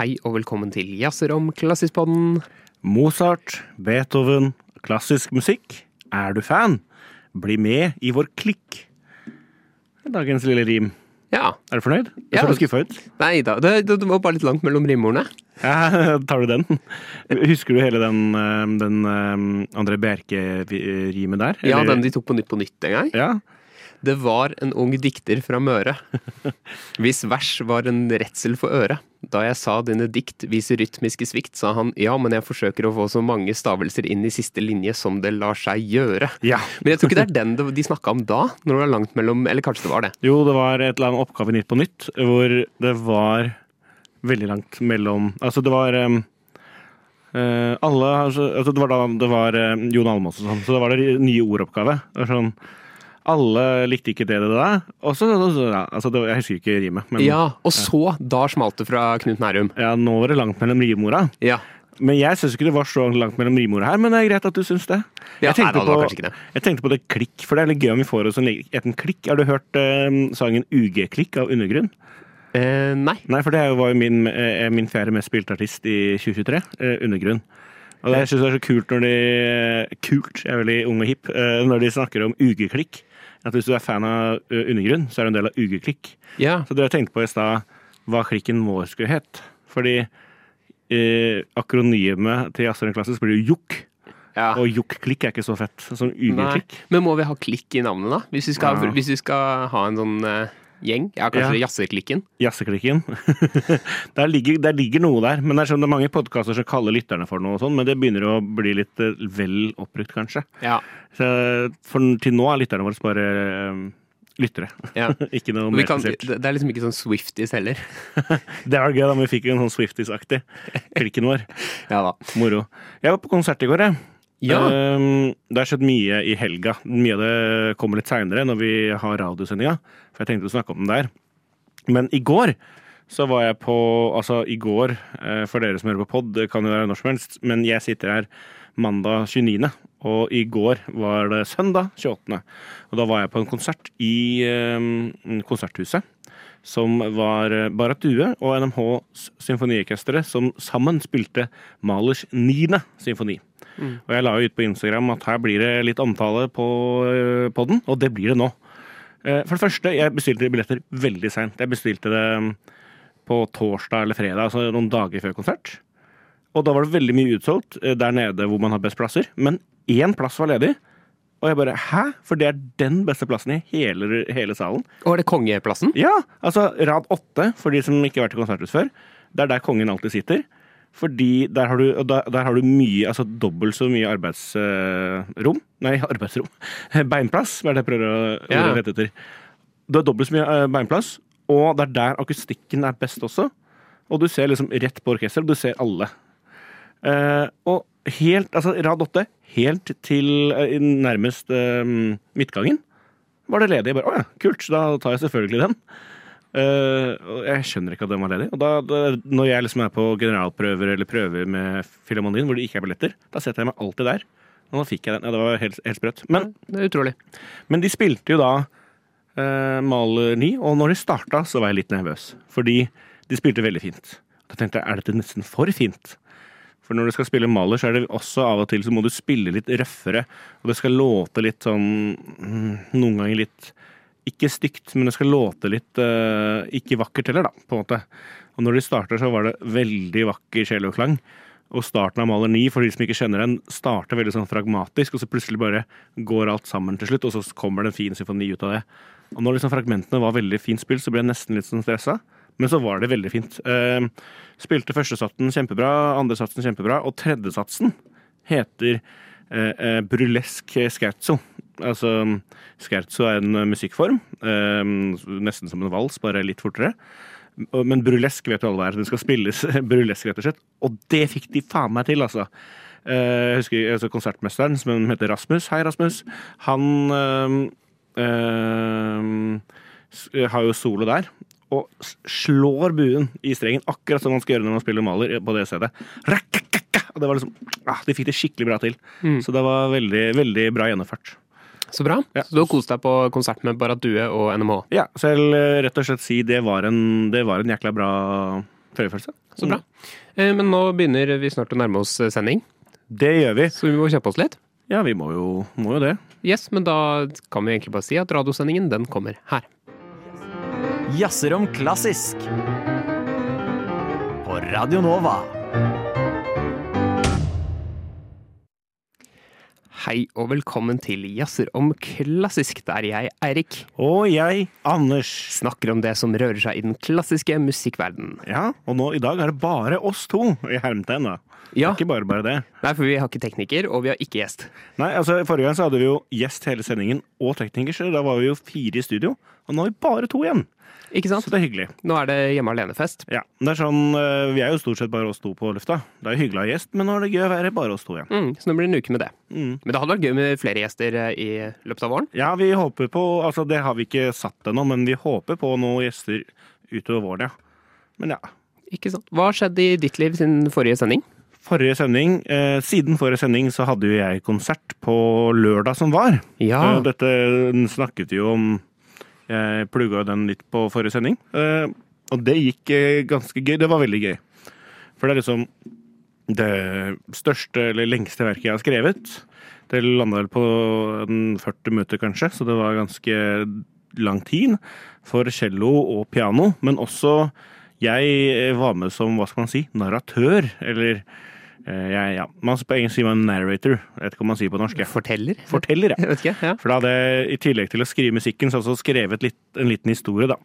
Hei og velkommen til Jazzer om Klassisk-podden. Mozart, Beethoven, klassisk musikk. Er du fan? Bli med i vår klikk. Dagens lille rim. Ja. Er du fornøyd? Du Ja. så skuffa ut. Nei da, det, det var bare litt langt mellom rimordene. Ja, tar du den? Husker du hele den, eh, den eh, André Bjerke-rimet der? Ja, den de tok på Nytt på Nytt en gang. Ja, Det var en ung dikter fra Møre. Hvis vers var en redsel for øret. Da jeg sa dine dikt viser rytmiske svikt, sa han ja, men jeg forsøker å få så mange stavelser inn i siste linje som det lar seg gjøre. ja. Men jeg tror ikke det er den de snakka om da, når det var langt mellom Eller kanskje det var det. Jo, det var et eller annet oppgave Nytt på Nytt hvor det var veldig langt mellom Altså, det var um, alle altså, Det var da det var Jon Almaas og sånn, så det var det nye ordoppgave. Sånn Alle likte ikke det det der. Og så, ja, altså, det, Jeg husker ikke rimet, men Ja, og så, da smalt det fra Knut Nærum. ja, nå var det langt mellom rimorda. Ja. Men jeg syns ikke det var så langt mellom rimorda her, men det er greit at du syns det. Ja, jeg, tenkte på, det. jeg tenkte på det klikk, for det er litt gøy om vi får oss en liten klikk. Har du hørt eh, sangen UG-klikk av Undergrunn? Eh, nei. Nei, for det var jo min, eh, min fjerde mest spilte artist i 2023. Eh, undergrunn. Og det, jeg syns det er så kult når de Kult, jeg er veldig ung og hipp. Eh, når de snakker om UG-klikk. At hvis du er fan av Undergrunn, så er du en del av UG-klikk. Ja. Så dere tenkte på i stad, hva klikken vår skulle hett. Fordi eh, akronymet til Astrid Klassisk blir jo JOK. ja. Og JOK-klikk er ikke så fett som. UG-klikk. Men må vi ha klikk i navnet, da? Hvis vi skal, Ja. hvis vi skal ha en sånn eh, gjeng? Ja, kanskje Ja. Jazzeklikken? Jazzeklikken. der, ligger, der ligger noe der. Men det er, sånn, det er mange podkaster som kaller lytterne for noe og sånn, men det begynner å bli litt eh, vel oppbrukt, kanskje. Ja. Så, for til nå er lytterne våre bare eh, lyttere. ja. ikke noe mer kan, det spesielt. det er liksom ikke sånn Swifties heller. Det var gøy da vi fikk en sånn Swifties-aktig klikken vår. Ja da. Moro. Jeg var på konsert i går, jeg. Ja. Um, det har skjedd mye i helga. Mye av det kommer litt seinere når vi har radiosendinga, for jeg tenkte å snakke om den der. Men i går så var jeg på Altså, i går, eh, for dere som hører på pod, kan jo være når som helst, men jeg sitter her mandag 29., og i går var det søndag 28. Og da var jeg på en konsert i eh, Konserthuset. Som var eh, Barrat Due og NMHs symfoniorkestre, som sammen spilte Malers niende symfoni. Og jeg la jo ut på Instagram at her blir det litt omtale på eh, podden, og det blir det nå. Eh, For det første, jeg bestilte billetter veldig seint. Jeg bestilte det mm, på torsdag eller fredag, altså noen dager før konsert. Og da var det veldig mye utsolgt eh, der nede hvor man har best plasser. Men én plass var ledig. Og jeg bare Hæ? For det er den beste plassen i hele, hele salen. Og er det kongeplassen? Ja, altså rad åtte, for de som ikke har vært i konserthus før. Det er der kongen alltid sitter. Fordi der har du, der, der har du mye, altså dobbelt så mye arbeidsrom. Nei, arbeidsrom. Beinplass, hva er det jeg prøver å Ja. lete etter. Du har dobbelt så mye eh, beinplass, og det er der akustikken er best også. Og du ser liksom rett på orkesteret, du ser alle. Eh, og helt, altså rad åtte, helt til eh, nærmest eh, midtgangen, var det ledig. Jeg bare, å ja, kult, da tar jeg selvfølgelig den. Eh, og jeg skjønner ikke at den var ledig. Og da, da, når jeg liksom er på generalprøver eller prøver med Filharmonien hvor det ikke er billetter, da setter jeg meg alltid der. Og da fikk jeg den. Ja, det var helt, helt sprøtt. Men, Det er utrolig. men de spilte jo da uh, Maler 9, og når de starta, så var jeg litt nervøs. Fordi de spilte veldig fint. Da tenkte jeg, er dette nesten for fint? For når du skal spille Maler, så er det også av og til så må du spille litt røffere. Og det skal låte litt sånn mm, Noen ganger litt ikke stygt, men det skal låte litt uh, ikke vakkert heller, da, på en måte. Og når de starter, så var det veldig vakker cello-klang. Og starten av Maler 9, for de som ikke kjenner den, starter veldig sånn fragmatisk, og så plutselig bare går alt sammen til slutt, og så kommer det en fin symfoni ut av det. Og når liksom fragmentene var veldig fint spilt, så ble jeg nesten litt sånn stressa. Men så var det veldig fint. Eh, spilte første satsen kjempebra, andre satsen kjempebra, og tredje satsen heter eh, eh, Brulesk scherzo. Altså, scherzo er en eh, musikkform, eh, nesten som en vals, bare litt fortere. Men burlesk vet jo alle hva er. Den skal spilles burlesk, rett og slett. Og det fikk de faen meg til, altså. Eh, Jeg husker altså, konsertmesteren, som heter Rasmus. Hei, Rasmus. Han eh, eh, har jo solo der. Og slår buen i strengen, akkurat som man skal gjøre når man spiller maler på det stedet. Og det var liksom, ah, De fikk det skikkelig bra til. Så det var veldig, veldig bra gjennomført. Så bra. Ja. Så du har kost deg på konsert med Barrat Due og NMH. Ja, så jeg vil eh, rett og slett si det var en, det var en jækla bra feriefølelse. Så bra. Mm. Men nå begynner vi snart å nærme oss eh, sending, Det gjør vi. så vi må kjappe oss litt. Ja, vi må jo, må jo det. Yes, men da kan vi egentlig bare si at radiosendingen, den kommer her. Jazzer om klassisk. På Radio Nova. Hei og velkommen til Jazzer om klassisk, der jeg, Eirik, Og jeg, Anders. snakker om det som rører seg i den klassiske musikkverdenen. Ja, og nå i dag er det bare oss to i hermetegn, da. Ja, Ikke bare bare det. nei, for vi har ikke tekniker, og vi har ikke gjest. Nei, altså Forrige gang så hadde vi jo gjest hele sendingen og tekniker, så da var vi jo fire i studio. Og nå er vi bare to igjen. Ikke sant? Så det er hyggelig. Nå er det hjemme alene-fest. Ja, det er sånn, eh, Vi er jo stort sett bare oss to på lufta. Det er jo hyggelig å ha gjest, men nå er det gøy å være bare oss to igjen. Mm, så nå blir det en uke med det. Mm. Men det hadde vært gøy med flere gjester eh, i løpet av våren. Ja, vi håper på Altså, det har vi ikke satt ennå, men vi håper på noen gjester utover våren, ja. Men ja. Ikke sant? Hva har skjedd i ditt liv siden forrige sending? Forrige sending, eh, Siden forrige sending så hadde jo jeg konsert på lørdag som var. Ja, Eh, Dette snakket vi jo om Jeg plugga den litt på forrige sending. Eh, Og det gikk eh, ganske gøy. Det var veldig gøy. For det er liksom det største eller lengste verket jeg har skrevet. Det landa vel på en 40 minutter, kanskje, så det var ganske lang tid for cello og piano. Men også jeg var med som, hva skal man si, narratør. Eller jeg, ja, man, På engelsk sier man narrator. Jeg vet ikke om man sier på norsk. Ja. forteller? Forteller, ja. Ikke, ja. For da hadde jeg i tillegg til å skrive musikken, så hadde jeg skrevet litt, en liten historie, da.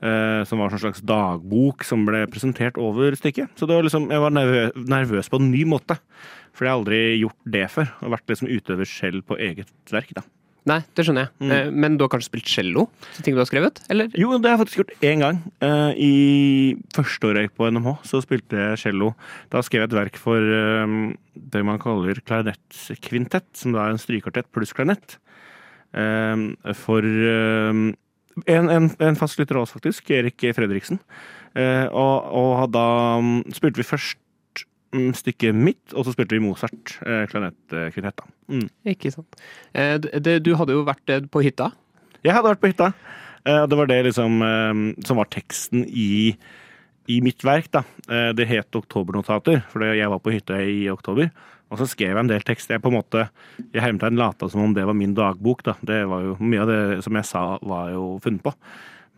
Eh, som var en slags dagbok som ble presentert over stykket. Så det var liksom, jeg var nervøs, nervøs på en ny måte. For jeg har aldri gjort det før. Og vært liksom utøver selv på eget verk, da. Nei, det skjønner jeg. Mm. Eh, Men du har kanskje spilt cello? Så ting du har skrevet? Eller? Jo, det har jeg faktisk gjort én gang. Eh, I første året på NMH, så spilte jeg cello. Da skrev jeg et verk for eh, det man kaller klarinettkvintett, som da er en strykeartett pluss klarinett. For en, en, en fast lytter av oss, faktisk, Erik Fredriksen. Og, og da mm, spilte vi først stykket mitt, og så spilte vi Mozart, eh, klarinettkvintett. Mm. Ikke sant. Eh, det, du hadde jo vært eh, på hytta. Jeg hadde vært på hytta. Eh, Det var det liksom eh, som var teksten i, i mitt verk. da. Eh, Det het Oktobernotater, for jeg var på hytta i oktober. Og så skrev jeg en del tekst. Jeg på en måte, jeg hermetegn lata som om det var min dagbok. da. Det var jo, Mye av det som jeg sa, var jo funnet på.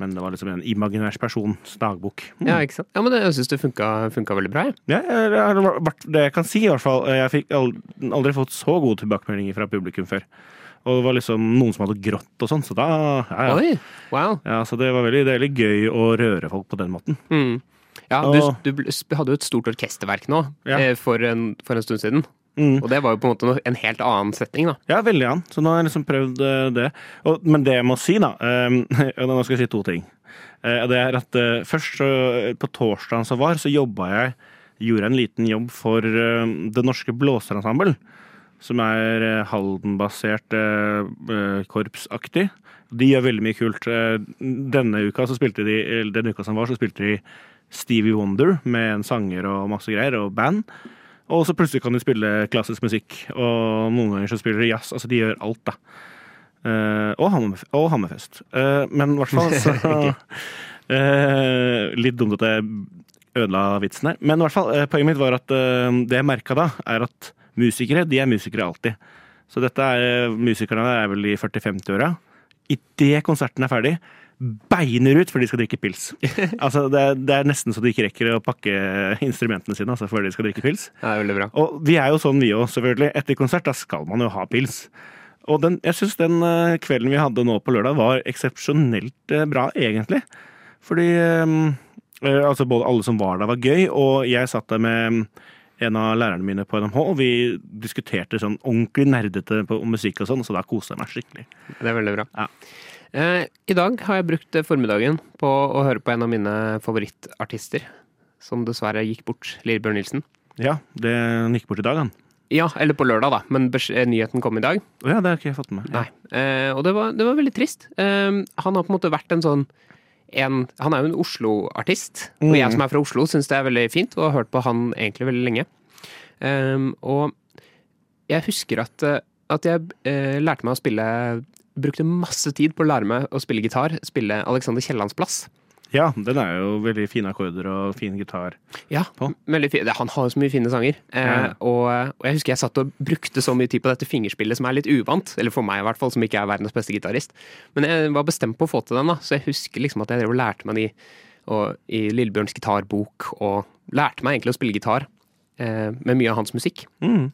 Men det var liksom en imaginær persons dagbok. Mm. Ja, ikke sant? Ja, men det, jeg syns det funka, funka veldig bra. jeg. Ja, det det jeg kan si, i hvert fall. Jeg fikk aldri, aldri fått så gode tilbakemeldinger fra publikum før. Og det var liksom noen som hadde grått og sånn, så da ja, ja. Oi! Wow. Ja, så det var veldig, det veldig gøy å røre folk på den måten. Mm. Ja, du, Og- du du, hadde jo et stort orkesterverk nå Ja. eh, for, en, for en stund siden. Mm. Og det var jo på en måte en helt annen setting, da. Ja, veldig annen. Så nå har jeg liksom prøvd eh, det. Og, men det jeg må si, da um, Nå skal jeg si to ting. Uh, det er at uh, først så, på torsdagen som var, så jobba jeg Gjorde en liten jobb for uh, Det Norske Blåserensemble. Som er Halden-basert korpsaktig. De gjør veldig mye kult. Denne uka så spilte de denne uka som var, så spilte de Stevie Wonder med en sanger og masse greier, og band. Og så plutselig kan de spille klassisk musikk, og noen ganger så spiller de jazz. Altså, de gjør alt, da. Uh, og, Hammerf og Hammerfest. Uh, men i hvert fall så uh, Litt dumt at jeg ødela vitsen her. Men i hvert fall, poenget mitt var at det jeg merka da, er at musikere, de er musikere alltid. Så dette er, musikerne er vel i 40-50-åra. Idet konserten er ferdig, beiner ut før de skal drikke pils. Altså, det, er, det er nesten så de ikke rekker å pakke instrumentene sine altså, før de skal drikke pils. Det er veldig bra. Og vi er jo sånn vi òg, selvfølgelig. Etter konsert da skal man jo ha pils. Og den, jeg syns den eh, kvelden vi hadde nå på lørdag, var eksepsjonelt eh, bra, egentlig. Fordi eh, altså både alle som var der, var gøy, og jeg satt der med en av lærerne mine på NMH, og vi diskuterte sånn ordentlig nerdete på musikk og sånn, så da koste jeg meg skikkelig. Det er veldig bra. Ja. Eh, I dag har jeg brukt eh, formiddagen på å høre på en av mine favorittartister, som dessverre gikk bort, Lillebjørn Nilsen. Ja, det gikk bort i dag, han. Ja, eller på lørdag, da, men eh, nyheten kom i dag. Ja, det har ikke jeg fått med meg. Nei. Eh, og det var, det var veldig trist. Eh, han har på en måte vært en sånn en, Han er jo en Oslo-artist, og jeg som er fra Oslo, syns det er veldig fint, og har hørt på han egentlig veldig lenge. Um, og jeg husker at, eh, at jeg uh, lærte meg å spille Brukte masse tid på å lære meg å spille gitar, spille Alexander Kiellands plass. Ja, den er jo veldig fine akkorder og fin gitar. Ja, På? veldig fin. Han har jo så mye fine sanger. Eh, Ja, ja. og, og jeg husker jeg satt og brukte så mye tid på dette fingerspillet som er litt uvant. Eller for meg i hvert fall, som ikke er verdens beste gitarist. Men jeg var bestemt på å få til den, da. Så jeg husker liksom at jeg drev og lærte meg de og, i Lillebjørns gitarbok. Og lærte meg egentlig å spille gitar eh, med mye av hans musikk. Mm.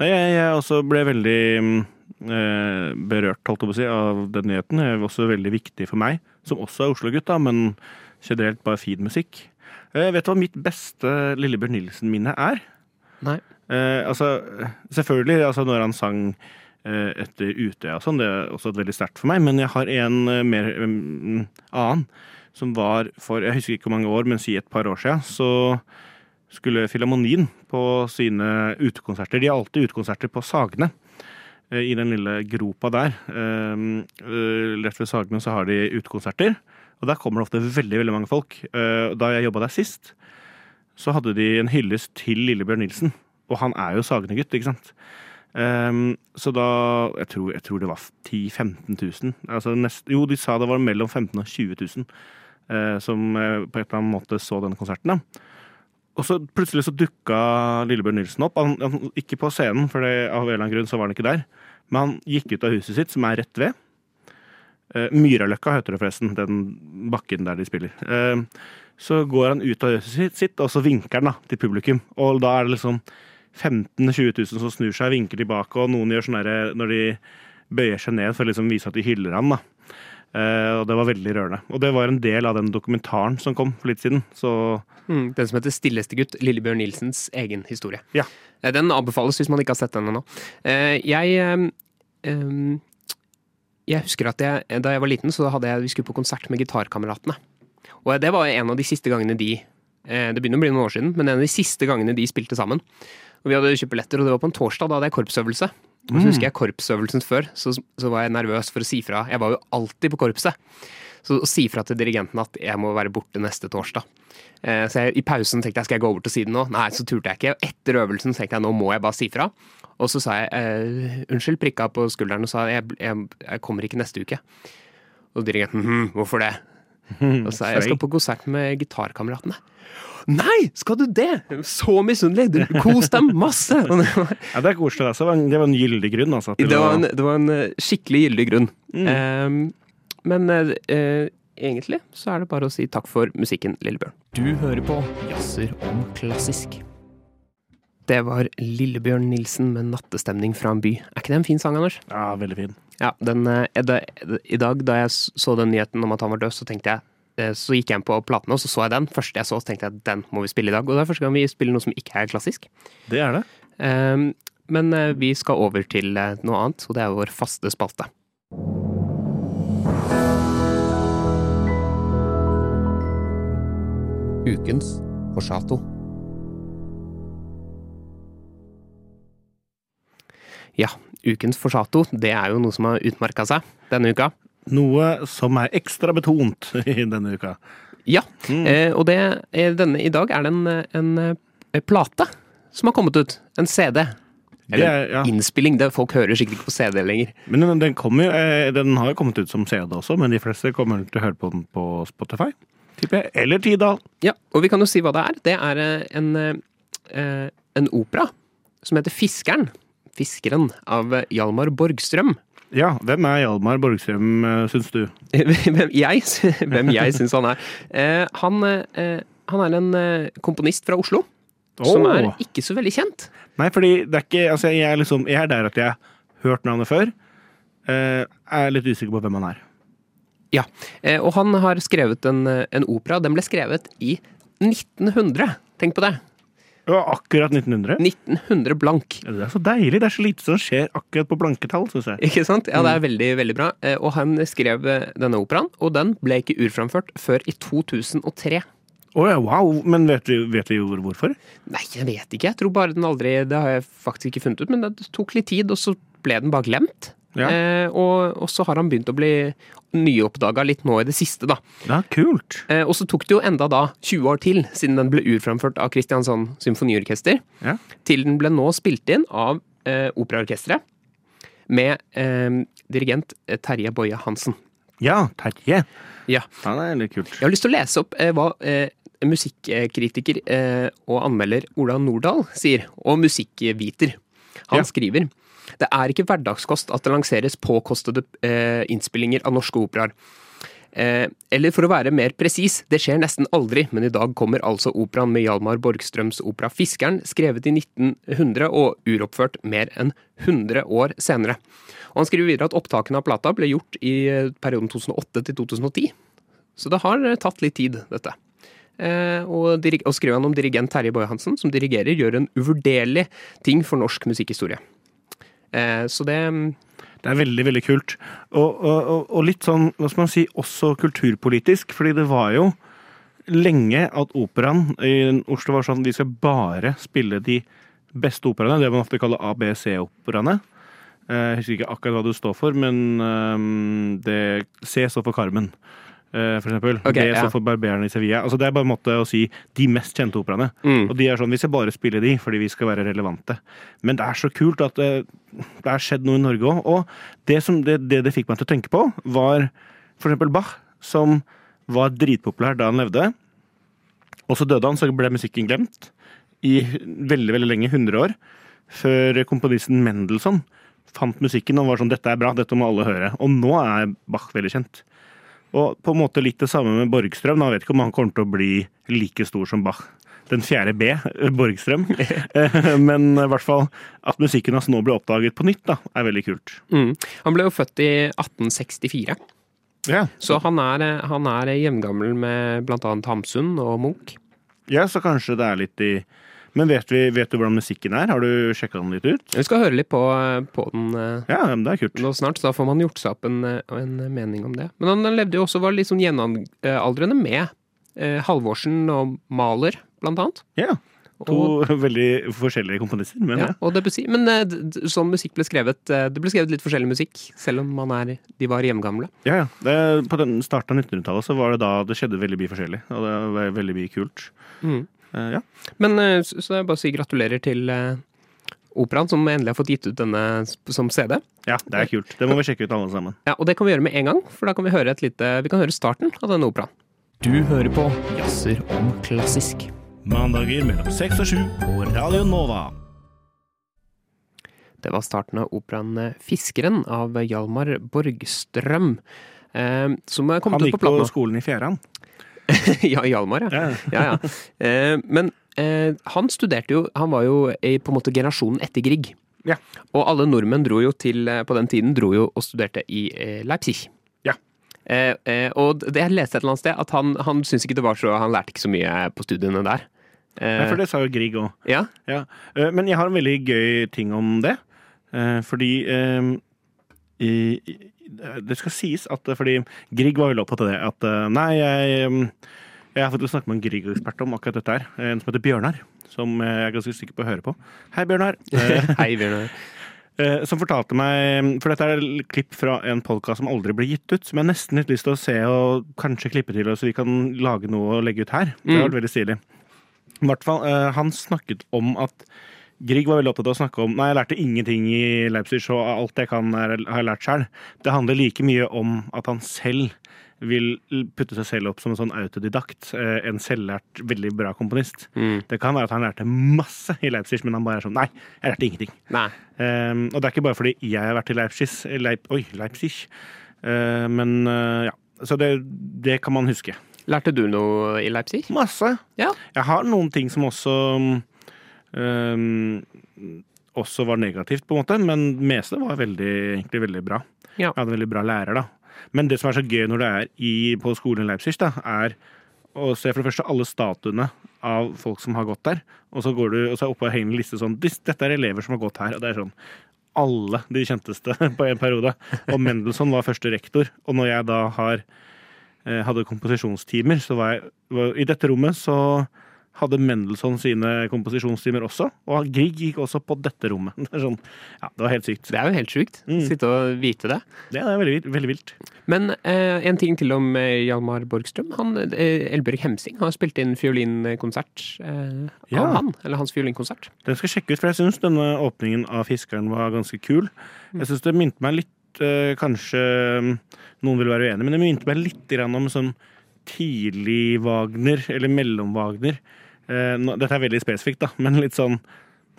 Nei, jeg, jeg også ble veldig mm, berørt, holdt jeg på å si, av den nyheten. Det er også veldig viktig for meg, som også er Oslo-gutt, men generelt bare fin musikk. Eh, vet du hva mitt beste Lillebjørn Nilsen-minne er? Nei. Eh, altså, selvfølgelig, altså når han sang eh, etter Utøya og sånn, det er også veldig sterkt for meg, men jeg har en eh, mer mm, annen, som var for, jeg husker ikke hvor mange år, men si et par år siden, så skulle Filharmonien på sine utekonserter, de har alltid utekonserter på Sagene, eh, i den lille gropa der. Eh, eh, Rett ved Sagene så har de utekonserter, og der kommer det ofte veldig, veldig mange folk. Eh, Da jeg jobba der sist, så hadde de en hyllest til Lillebjørn Nilsen. Og han er jo Sagene-gutt, ikke sant? Ehm, så da jeg tror, jeg tror det var 10 000-15 000. Altså nest, jo, de sa det var mellom 15 000 og 20 000 eh, som eh, på et eller annet måte så denne konserten. da. Og så plutselig så dukka Lillebjørn Nilsen opp. Han, han, ikke på scenen, for det, av en eller annen grunn så var han ikke der. Men han gikk ut av huset sitt, som er rett ved. Eh, Myraløkka heter det forresten, den bakken der de spiller. Eh, så går han ut av huset sitt, og så vinker han da, til publikum. Og da er det liksom 15 000-20 000 som snur seg vinker tilbake, og noen gjør sånn derre når de bøyer seg ned for å liksom vise at de hyller han. da. Eh, og det var veldig rørende. Og det var en del av den dokumentaren som kom for litt siden. Så Mm, den som heter Stilleste gutt, Lillebjørn Nilsens egen historie. Ja. Eh, Den anbefales hvis man ikke har sett den ennå. Eh, Jeg Jeg husker at jeg, da jeg var liten, så hadde jeg, vi skulle på konsert med Gitarkameratene. Og det var en av de siste gangene de Det begynner å bli noen år siden, men en av de siste gangene de spilte sammen. Og Vi hadde kjøpt billetter, og det var på en torsdag. Da hadde jeg korpsøvelse. Og så husker jeg korpsøvelsen før, så, så var jeg nervøs for å si fra. Jeg var jo alltid på korpset. Så å si fra til dirigenten at jeg må være borte neste torsdag. Eh, Så jeg, i pausen tenkte jeg skal jeg gå bort og si det nå. Nei, så turte jeg ikke. Og etter øvelsen tenkte jeg nå må jeg bare si fra. Og så sa jeg eh, unnskyld, prikka på skulderen og sa jeg, jeg, jeg kommer ikke neste uke. Og dirigenten hm, hvorfor det? Og så sa jeg skal på konsert med Gitarkameratene. Nei, skal du det? Så misunnelig! Kos dem masse! Ja, det er koselig. Altså. Det var en- Det var en gyldig grunn. Altså, til det var en, det var en eh, skikkelig gyldig grunn. Eh, men eh, eh, egentlig så er det bare å si takk for musikken, Lillebjørn. Du hører på Jazzer om klassisk. Det var Lillebjørn Nilsen med 'Nattestemning fra en by'. Er ikke det en fin sang, Anders? Ja, veldig fin. Ja, den, eh, er det, I dag da jeg så den nyheten om at han var død, så tenkte jeg eh, så gikk jeg inn på platene, og så så jeg den. Første jeg så, så tenkte jeg den må vi spille i dag. Og det er første gang vi spiller noe som ikke er klassisk. Det er det. Eh, men eh, vi skal over til noe annet, og det er vår faste spalte. Ukens Forsato. Ja, ukens Forsato, det er jo noe som har utmerka seg denne uka. Noe som er ekstra betont i denne uka. Ja, eh, og det, denne, i dag er det en, en, en eh, plate som har kommet ut. En CD. Det Eller er, ja. innspilling. Det, folk hører sikkert ikke på CD lenger. Men den, den, kommer jo, eh, den har jo kommet ut som CD også, men de fleste kommer til å høre på den på Spotify. Jeg. Eller Tidal. Ja, og vi kan jo si hva det er. Det er eh, en, en opera som heter Fiskeren. Fiskeren av Hjalmar Borgstrøm. Ja, hvem er Hjalmar Borgstrøm, eh, syns du? Hvem jeg, hvem jeg syns han er. Eh, han, eh, han er en komponist fra Oslo. Som er ikke så veldig kjent. Nei, fordi det er ikke Altså, jeg er liksom Jeg er der at jeg har hørt navnet før. Eh, er litt usikker på hvem han er. Ja, eh, og han har skrevet en, en opera. Den ble skrevet i 1900. Tenk på det. Var akkurat 1900. 1900 blank. Ja, Det er så deilig. Det er så lite som skjer akkurat på blanke tall, syns jeg. Ikke sant? Ja, det er veldig, veldig bra. Eh, Og han skrev eh, denne operaen, og den ble ikke urframført før i 2003. Oh, ja, wow. Men vet vi, vet vi hvorfor? Nei, jeg vet ikke. Jeg tror bare den aldri Det har jeg faktisk ikke funnet ut, men det tok litt tid, og så ble den bare glemt. Ja. Eh, og, og så har han begynt å bli nyoppdaga litt nå i det siste, da. Ja, kult. Eh, og så tok det jo enda da 20 år til, siden den ble urframført av Kristiansand Symfoniorkester, Ja. til den ble nå spilt inn av eh, Operaorkesteret med eh, dirigent eh, Terje Boje Hansen. Ja, Terje. Ja. Ja, det er litt kult. Jeg har lyst til å lese opp eh, hva musikkritiker eh, og anmelder Ola Nordahl sier, og musikkviter. Han Ja. skriver det er ikke hverdagskost at det lanseres påkostede eh, innspillinger av norske operaer. Eh, eller for å være mer presis, det skjer nesten aldri, men i dag kommer altså operaen med Hjalmar Borgstrøms opera 'Fiskeren', skrevet i 1900 og uroppført mer enn 100 år senere. Og Han skriver videre at opptakene av plata ble gjort i eh, perioden 2008 til 2010. Så det har eh, tatt litt tid, dette. Og, og skriver han om dirigent Terje Boje Hansen, som dirigerer, gjør en uvurderlig ting for norsk musikkhistorie. Eh, så det Det er veldig, veldig kult. Og, og, og litt sånn, hva skal man si, også kulturpolitisk. Fordi det var jo lenge at operaen i Oslo var sånn de skal bare spille de beste operaene. Det man ofte kaller ABC-operaene. Eh, Jeg husker ikke akkurat hva det står for, men ehm, det C står for Carmen. Eh, For eksempel. Ok, B ja. står for Barberene i Sevilla. Altså, det er bare en måte å si de mest kjente operaene. Mm. Og de er sånn, Vi skal bare spille de fordi vi skal være relevante. Men det er så kult at det, det har skjedd noe i Norge òg. Og det, som, det, det det fikk meg til å tenke på, var for eksempel Bach, som var dritpopulær da han levde. Og så døde han, så ble musikken glemt i veldig veldig lenge, 100 år. Før komponisten Mendelssohn fant musikken og var sånn 'Dette er bra, dette må alle høre'. Og nå er Bach veldig kjent. Og på en måte litt det samme med Borgstrøm. Jeg vet ikke om han kommer til å bli like stor som Bach. Den fjerde B, Borgstrøm. Eh, Men i hvert fall at musikken hans nå ble oppdaget på nytt, da, er veldig kult. Mm. Han ble jo født i 1864, Ja, så han er, eh, han er jevngammel med annet Hamsun og Munch. ja så kanskje det er litt i Men vet, vi, vet du hvordan musikken er? Har du sjekka den litt ut? Vi skal høre litt på, på den eh, Ja, det er kult. nå snart, så da får man gjort seg opp en, eh, en mening om det. Men han levde jo også, var litt sånn jevnaldrende med eh, Halvorsen og Maler, blant annet. Ja. To veldig forskjellige komponister, men Ja, og Debussy. Men sånn musikk ble skrevet Det ble skrevet litt forskjellig musikk, selv om man er, de var jevngamle. ja, ja. Det, på den starten av 1900-tallet så var det da det skjedde veldig mye forskjellig. Og det var veldig mye kult. Mm. Eh, ja. Men eh, så så jeg bare si gratulerer til eh, operaen, som endelig har fått gitt ut denne som CD. ja, det er kult. Det må vi sjekke ut alle sammen. Ja, Og det kan vi gjøre med en gang, for da kan vi høre et lite Vi kan høre starten av denne operaen. Du hører på Jazzer om klassisk. Mandager mellom seks og sju på Radio Nova. Det var starten av operaen 'Fiskeren' av Hjalmar Borgstrøm. Eh, som er kommet Han gikk på på skolen i Fjæran. ja, Hjalmar, ja. Ja. ja. Eh, men eh, han studerte jo Han var jo i på en måte generasjonen etter Grieg. Ja. Og alle nordmenn dro jo til eh, På den tiden dro jo og studerte i eh, Leipzig. Ja. Eh, eh, og det jeg leste et eller annet sted, at han, han syntes ikke det var så Han lærte ikke så mye på studiene der. Eh, Nei, for det sa jo Grieg òg. ja. Ja. Eh, Men jeg har en veldig gøy ting om det. Eh, Fordi i- Det skal sies at eh, Fordi Grieg var veldig opptatt av det. At eh, nei, jeg, eh, jeg har fått snakke med en Grieg-ekspert om akkurat dette her. En som heter Bjørnar. Som jeg er ganske sikker på å høre på. Hei, Bjørnar. Eh, Hei, Bjørnar. Eh, som fortalte meg For dette er et klipp fra en podkast som aldri ble gitt ut, som jeg nesten litt lyst til å se og kanskje klippe til, så vi kan lage noe og legge ut her. Det hadde vært veldig stilig. I hvert fall, eh, Han snakket om at Grieg var veldig opptatt av å snakke om Nei, jeg lærte ingenting i Leipzig, så alt jeg kan, er, har jeg lært sjøl. Det handler like mye om at han selv vil putte seg selv opp som en sånn autodidakt. eh, En selvlært, veldig bra komponist. Mm. Det kan være at han lærte masse i Leipzig, men han bare er sånn Nei, jeg lærte ingenting. Um, og det er ikke bare fordi jeg har vært i Leipzig, Leip, oi, Leipzig. Uh, men uh, ja. Så det, det kan man huske. Lærte du noe i Leipzig? Masse. Ja. Jeg har noen ting som også um, også var negativt, på en måte, men meste var veldig, egentlig veldig bra. Ja. Jeg hadde en veldig bra lærer, da. Men det som er så gøy når du er i, på skolen i Leipzig, da, er å se for det første alle statuene av folk som har gått der. Og så går du, og så er oppe og henger en liste sånn Dette er elever som har gått her. Og det er sånn alle de kjenteste på en periode. Og Mendelssohn var første rektor. Og når jeg da har, eh, hadde komposisjonstimer, så var jeg var, I dette rommet så hadde Mendelssohn sine komposisjonstimer også. Og Grieg gikk også på dette rommet. Det, sånn, ja, det var helt sykt. Det er jo helt sjukt. Mm. Sitte og vite det. Det er veldig, veldig vilt. Men eh, en ting til om eh, Hjalmar Borgstrøm. Han, eh, Elbjørg Hemsing har spilt inn fiolinkonsert eh, Ja. av han. Eller hans fiolinkonsert. Den skal sjekke ut, for jeg syns denne åpningen av Fiskeren var ganske kul. Jeg syns det minte meg litt eh, kanskje mm, noen vil være uenig, men det minte meg litt om sånn tidlig Wagner, eller mellom-Wagner. Eh, dette er veldig spesifikt, da, men litt sånn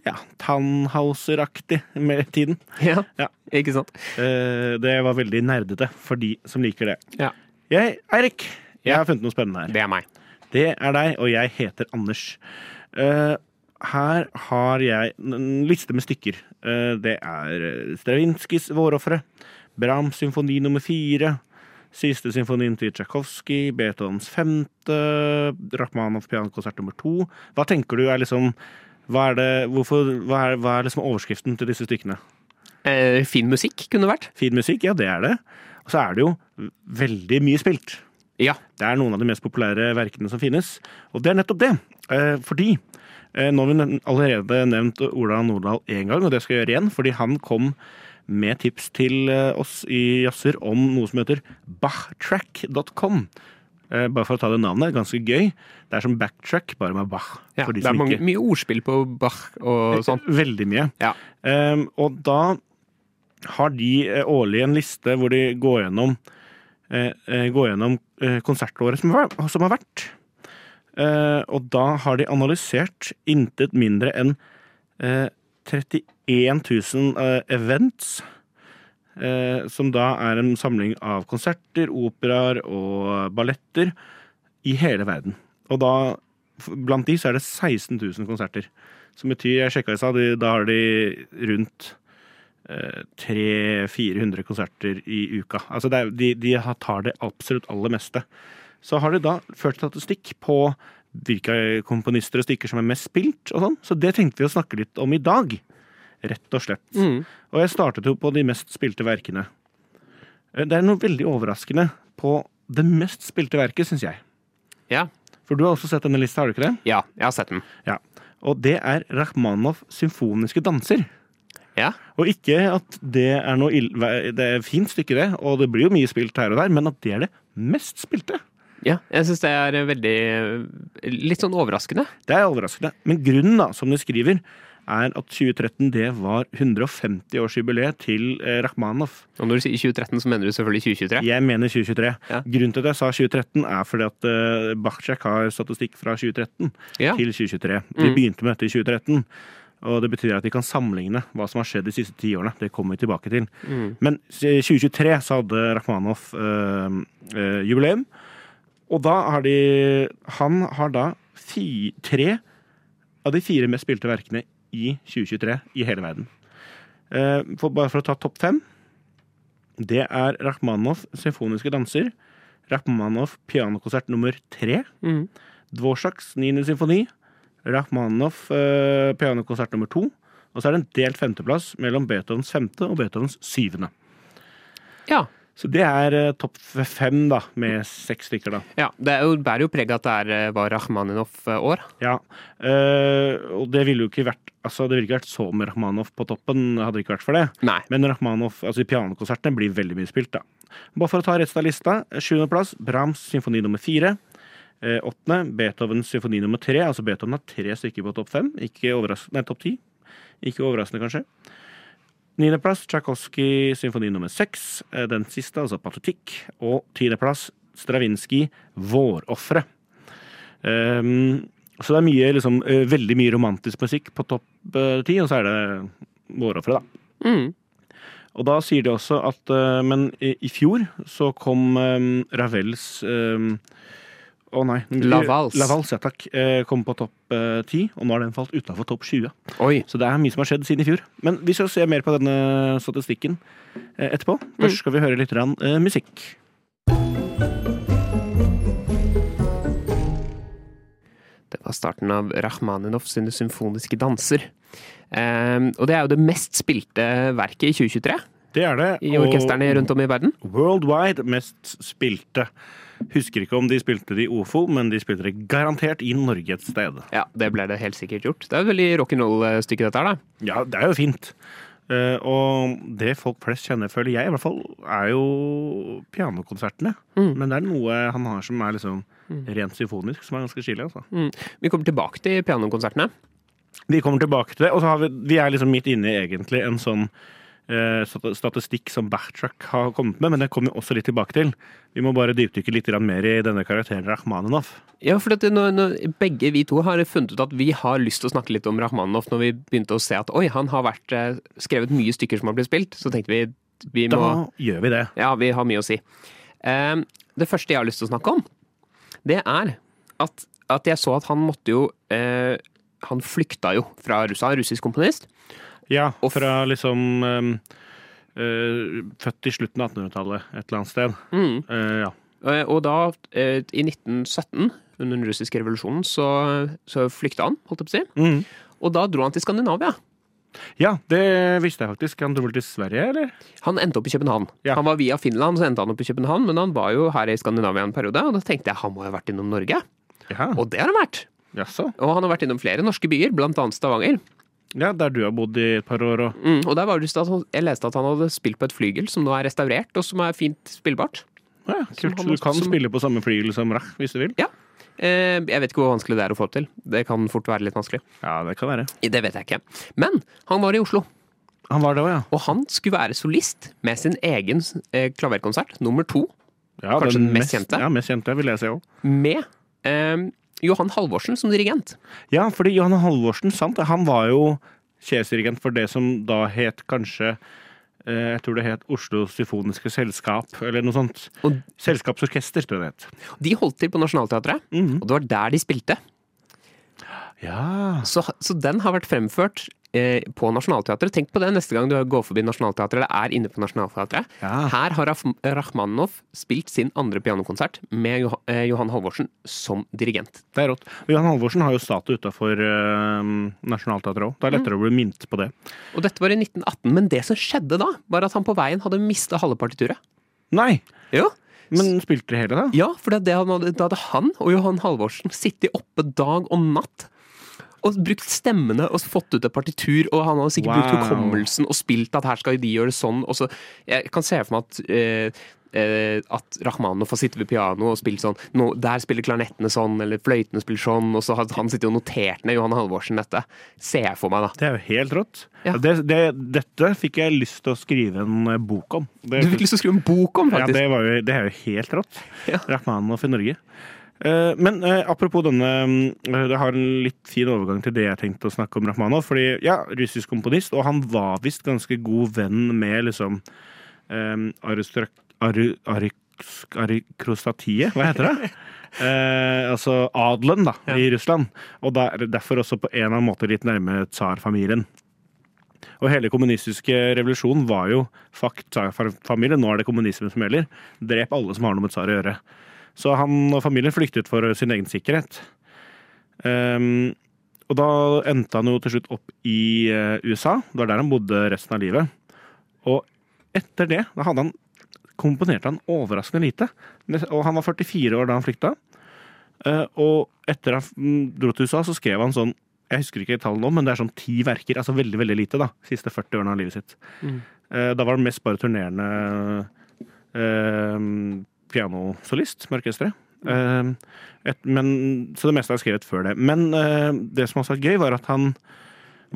ja, Tannhauser-aktig med tiden. Ja, Ja. ikke sant? Eh, det var veldig nerdete for de som liker det. Ja. Jeg, Eirik, jeg Ja. har funnet noe spennende her. Det er meg. Det er deg, og jeg heter Anders. Eh, her har jeg en liste med stykker. Det er Stravinskijs 'Vårofre', Brahms symfoni nummer fire, siste symfonien til Tsjajkovskij, Beethovens femte, Rakhmanov pianokonsert nummer to. Hva tenker du er liksom hva er, det, hvorfor, hva er, hva er liksom overskriften til disse stykkene? Eh, fin musikk kunne det vært. Fin musikk, ja, det er det. Og så er det jo veldig mye spilt. Ja. Det er noen av de mest populære verkene som finnes. Og det er nettopp det. Eh, fordi eh, nå har vi allerede nevnt Ola Nordahl én gang, og det skal jeg gjøre igjen. Fordi han kom med tips til eh, oss i Jazzer om noe som heter bachtrack.com. Eh, bare for å ta det navnet. Ganske gøy. Det er som backtrack, bare med Bach. ja de det er mange, ikke- mye ordspill på Bach og sånn. Veldig mye. Ja. Um, og da har de eh, årlig en liste hvor de går gjennom, eh, eh, går gjennom eh, konsertåret som har, som har vært. Uh, og da har de analysert intet mindre enn eh, 31 000 eh, events. Eh, som da er en samling av konserter, operaer og balletter i hele verden. Og da, blant de så er det 16 000 konserter. Som betyr, jeg sjekka i stad, da har de rundt eh, 300-400 konserter i uka. Altså er, de, de tar det absolutt aller meste. Så har de da ført statistikk på hvilke komponister og stykker som er mest spilt og sånn. Så det tenkte vi å snakke litt om i dag. Rett og slett. Mm. Og jeg startet jo på de mest spilte verkene. Eh, Det er noe veldig overraskende på det mest spilte verket, syns jeg. Ja. For du har også sett denne lista, har du ikke det? ja, jeg har sett den. Ja. Og det er Rakhmanov symfoniske danser. Ja. Og ikke at det er noe ille, Det er et fint stykke, det, og det blir jo mye spilt her og der, men at det er det mest spilte. Ja jeg syns det er veldig Litt sånn overraskende. Det er overraskende. Men grunnen, da, som du skriver, er at 2013 det var 150-årsjubileet til eh, Rakhmanov. Og når du sier 2013, så mener du selvfølgelig 2023. Jeg mener 2023. Ja. Grunnen til at jeg sa 2013, er fordi at uh, Bachchak har statistikk fra 2013 Ja. til 2023. De Mm. begynte med dette i 2013. Og det betyr at vi kan sammenligne hva som har skjedd de siste ti årene. Det kommer vi tilbake til. Mm. Men i 2023 så hadde Rakhmanov øh, øh, jubileum. Og da har de Han har da fi, tre av de fire mest spilte verkene i 2023 i hele verden. Eh, for, bare for å ta topp fem. Det er Rakhmanov symfoniske danser. Rakhmanov pianokonsert nummer tre. Mm. Dvorsaks niende symfoni. Rakhmanov eh, pianokonsert nummer to. Og så er det en delt femteplass mellom Beethovens femte og Beethovens syvende. Ja. Så det er uh, topp fem, da, med seks stykker, da. ja. Det er jo, bærer jo preg av at det er, eh, var Rakhmaninov-år. Ja. uh, og det ville jo ikke vært Altså, det ville ikke vært så med Rakhmanov på toppen, hadde det ikke vært for det. Nei. Men Rakhmanov, altså pianokonsertene blir veldig mye spilt, da. Bare for å ta resten av lista. Sjuendeplass, Brahms symfoni nummer fire. Eh, Åttende, Beethovens symfoni nummer tre. Altså Beethoven har tre stykker på topp fem. Ikke overraskende, nei, topp ti. Ikke overraskende, kanskje. Niendeplass, Tsjajkovskij symfoni nummer seks. Eh, Den siste, altså Patetikk. Og tiendeplass, Stravinskij, Vårofre. Um, så det er mye, liksom, eh, veldig mye romantisk musikk på topp eh, ti, og så er det Vårofre, da. Mm. Og da sier de også at Men i, fjor så kom um, Ravels Å nei. Lavals. Lavals, ja takk. eh, kom på topp ti, 10, og nå har den falt utafor topp 20. Oi. Så det er mye som har skjedd siden i fjor. Men vi skal se mer på denne statistikken eh, etterpå. Først skal vi høre litt rann, eh, musikk. Det var starten av Rachmaninov sine symfoniske danser. Ehm, og det er jo det mest spilte verket i 2023 Det er det. i orkestrene rundt om i verden. Worldwide mest spilte. Husker ikke om de spilte det i OFO, men de spilte det garantert i Norge et sted. Ja, det ble det helt sikkert gjort. Det er et veldig rock'n'roll-stykke, dette her, da. Ja, det er jo fint. Eh, og det folk flest kjenner, føler jeg i hvert fall, er jo pianokonsertene. Mm. Men det er noe han har som er liksom rent symfonisk, som er ganske chili, Altså. Mm. Vi kommer tilbake til pianokonsertene. Vi kommer tilbake til det, og så har vi, vi er liksom midt inne i egentlig en sånn statistikk som Backtrack har kommet med, men det kommer vi også litt tilbake til. Vi må bare dypdykke litt mer i denne karakteren Rakhmaninov. Ja, for at når, når begge vi to har funnet ut at vi har lyst til å snakke litt om Rakhmanov når vi begynte å se at oi, han har vært, eh, skrevet mye stykker som har blitt spilt, så tenkte vi vi Da gjør vi det. Ja, vi har mye å si. Eh, det første jeg har lyst til å snakke om, det er at, at jeg så at han måtte jo eh, Han flykta jo fra Russland, russisk komponist. Ja, fra liksom um, eh, Født i slutten av 1800-tallet et eller annet sted. Mm. Uh, ja. Eh, og da, i 1917, under den russiske revolusjonen, så, så flykta han, holdt jeg på å si. Mm. Og da dro han til Skandinavia. ja, det visste jeg faktisk. Han dro vel til Sverige, eller? Han endte opp i København. Ja. Han var via Finland, så endte han opp i København, men han var jo her i Skandinavia en periode, og da tenkte jeg han må ha vært innom Norge. Ja, Og det har han vært. jaså? Og han har vært innom flere norske byer, blant annet Stavanger. Ja, der du har bodd i et par år og Mm, og der var det at han, jeg leste at han hadde spilt på et flygel som nå er restaurert, og som er fint spillbart. ja, Kult. Så du kan som- spille på samme flygel som Rach, hvis du vil? Eh, jeg vet ikke hvor vanskelig det er å få til. Det kan fort være litt vanskelig. Ja, det kan være. Det vet jeg ikke. Men han var i Oslo, Han var det også, ja. og han skulle være solist med sin egen eh, klaverkonsert, nummer to, ja. Kanskje den mest kjente? Ja, mest kjente, vil jeg si òg. med eh, Johan Halvorsen som dirigent. Ja, fordi Johan Halvorsen, sant, han var jo sjefsdirigent for det som da het kanskje eh, Jeg tror det het Oslo Symfoniske Selskap, eller noe sånt. Og Selskapsorkester, tror jeg det het. de holdt til på Nationaltheatret, Mhm. og det var der de spilte. Ja. Så, så den har vært fremført på Nationaltheatret. Tenk på det neste gang du går forbi Nationaltheatret eller er inne på Nationaltheatret. Ja. Her har Raf Rachmaninoff spilt sin andre pianokonsert med Johan, eh, Halvorsen som dirigent. Det er rått. Johan Halvorsen har jo statue utafor uh, Nationaltheatret òg. Det er lettere å bli minnet på det. Og dette var i 1918, men det som skjedde da, var at han på veien hadde mista halve partituret. Nei! Jo. Men spilte de hele, da? Ja, for det, det da hadde han og Johan Halvorsen sittet oppe dag og natt. Og brukt stemmene og fått ut et partitur, og han hadde sikkert brukt hukommelsen og spilt at her skal de gjøre det sånn. Og så, jeg kan se for meg at eh, eh, at Rakhmanov får sitte ved pianoet og spille sånn no, Der spiller klarnettene sånn, eller fløytene spiller sånn, og så har han sittet og notert ned Johan Halvorsen dette. Ser jeg for meg, da. Det er jo helt rått. Ja. Det, det, dette fikk jeg lyst til å skrive en eh, bok om. Det, Du fikk lyst til å skrive en bok om, ja, faktisk. det, var jo, det er jo helt rått. Ja. Rachmaninoff i Norge. Eh, men eh, apropos denne eh, Det har en litt fin overgang til det jeg tenkte å snakke om Rachmanov. Fordi, ja, russisk komponist, og han var visst ganske god venn med liksom um, arikrostatiet, hva heter det? Eh, altså adelen da, Ja. i Russland. Og der, derfor også på en eller annen måte litt nærme tsarfamilien. Og hele kommunistiske revolusjonen var jo fuck tsarfamilien, nå er det kommunismen som gjelder. Drep alle som har noe med tsar å gjøre. Så han og familien flyktet for sin egen sikkerhet. Um, og da endte han jo til slutt opp i eh, USA. Det var der han bodde resten av livet. Og etter det, da han komponerte han overraskende lite. Og han var 44 år da han flykta. Eh, og etter han dro til USA, så skrev han sånn Jeg husker ikke tallene nå, men det er sånn ti verker. Altså veldig veldig lite, da. Siste 40 årene av livet sitt. Mm. Eh, da var han mest bare turnerende pianosolist med orkesteret. Eh, så det meste jeg skrevet før det. Men eh, det som også er gøy, var at han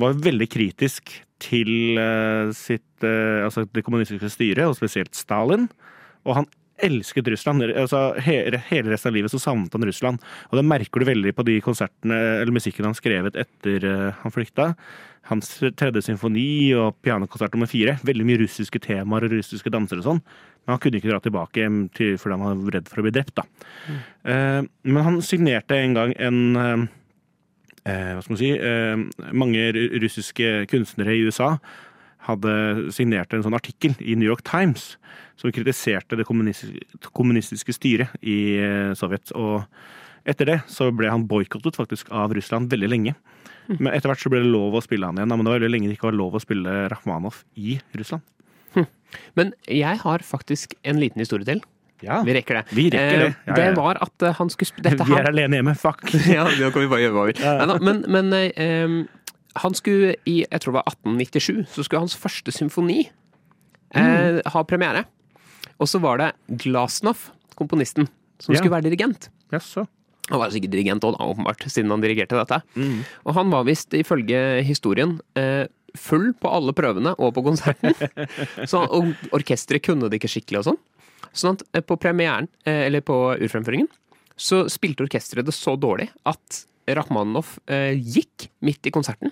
var veldig kritisk til eh, sitt, altså det kommunistiske styret, og spesielt Stalin. Og han elsket Russland. Altså, he, hele resten av livet så savnet han Russland. Og det merker du veldig på de konsertene, eller musikken han skrevet etter uh, han flykta. Hans tredje symfoni og pianokonsert nummer fire. Veldig mye russiske temaer og russiske dansere og sånn. Men han kunne ikke dra tilbake til, fordi han var redd for å bli drept. da. Eh, men han signerte en gang en uh, hva skal man si, mange russiske kunstnere i USA hadde signert en sånn artikkel i New York Times som kritiserte det kommunistiske, styret i eh, Sovjet. Og etter det så ble han boikottet faktisk av Russland veldig lenge. Men etter hvert så ble det lov å spille han igjen. Men det var veldig lenge det ikke var lov å spille Rakhmanov i Russland. Men jeg har faktisk en liten historie til. Ja, Vi rekker det. Vi rekker det. Eh, Ja, det ja. var at eh, han skulle spille Dette Vi er alene hjemme, fuck! ja, nå kan vi bare gjøre hva vi vil. Men, men eh, han skulle i jeg tror det var 1897, så skulle hans første symfoni eh, ha premiere. Og så var det Glasnov, komponisten, som Ja. skulle være dirigent. Jaså. Han var sikkert dirigent òg, åpenbart, siden han dirigerte dette. Mm. Og han var visst, ifølge historien, eh, full på alle prøvene og på konserten. Så, og orkesteret kunne det ikke skikkelig og sånn. Sånn at eh, på premieren, eh, eller på urfremføringen, så spilte orkesteret det så dårlig at Rakhmanov eh, gikk midt i konserten.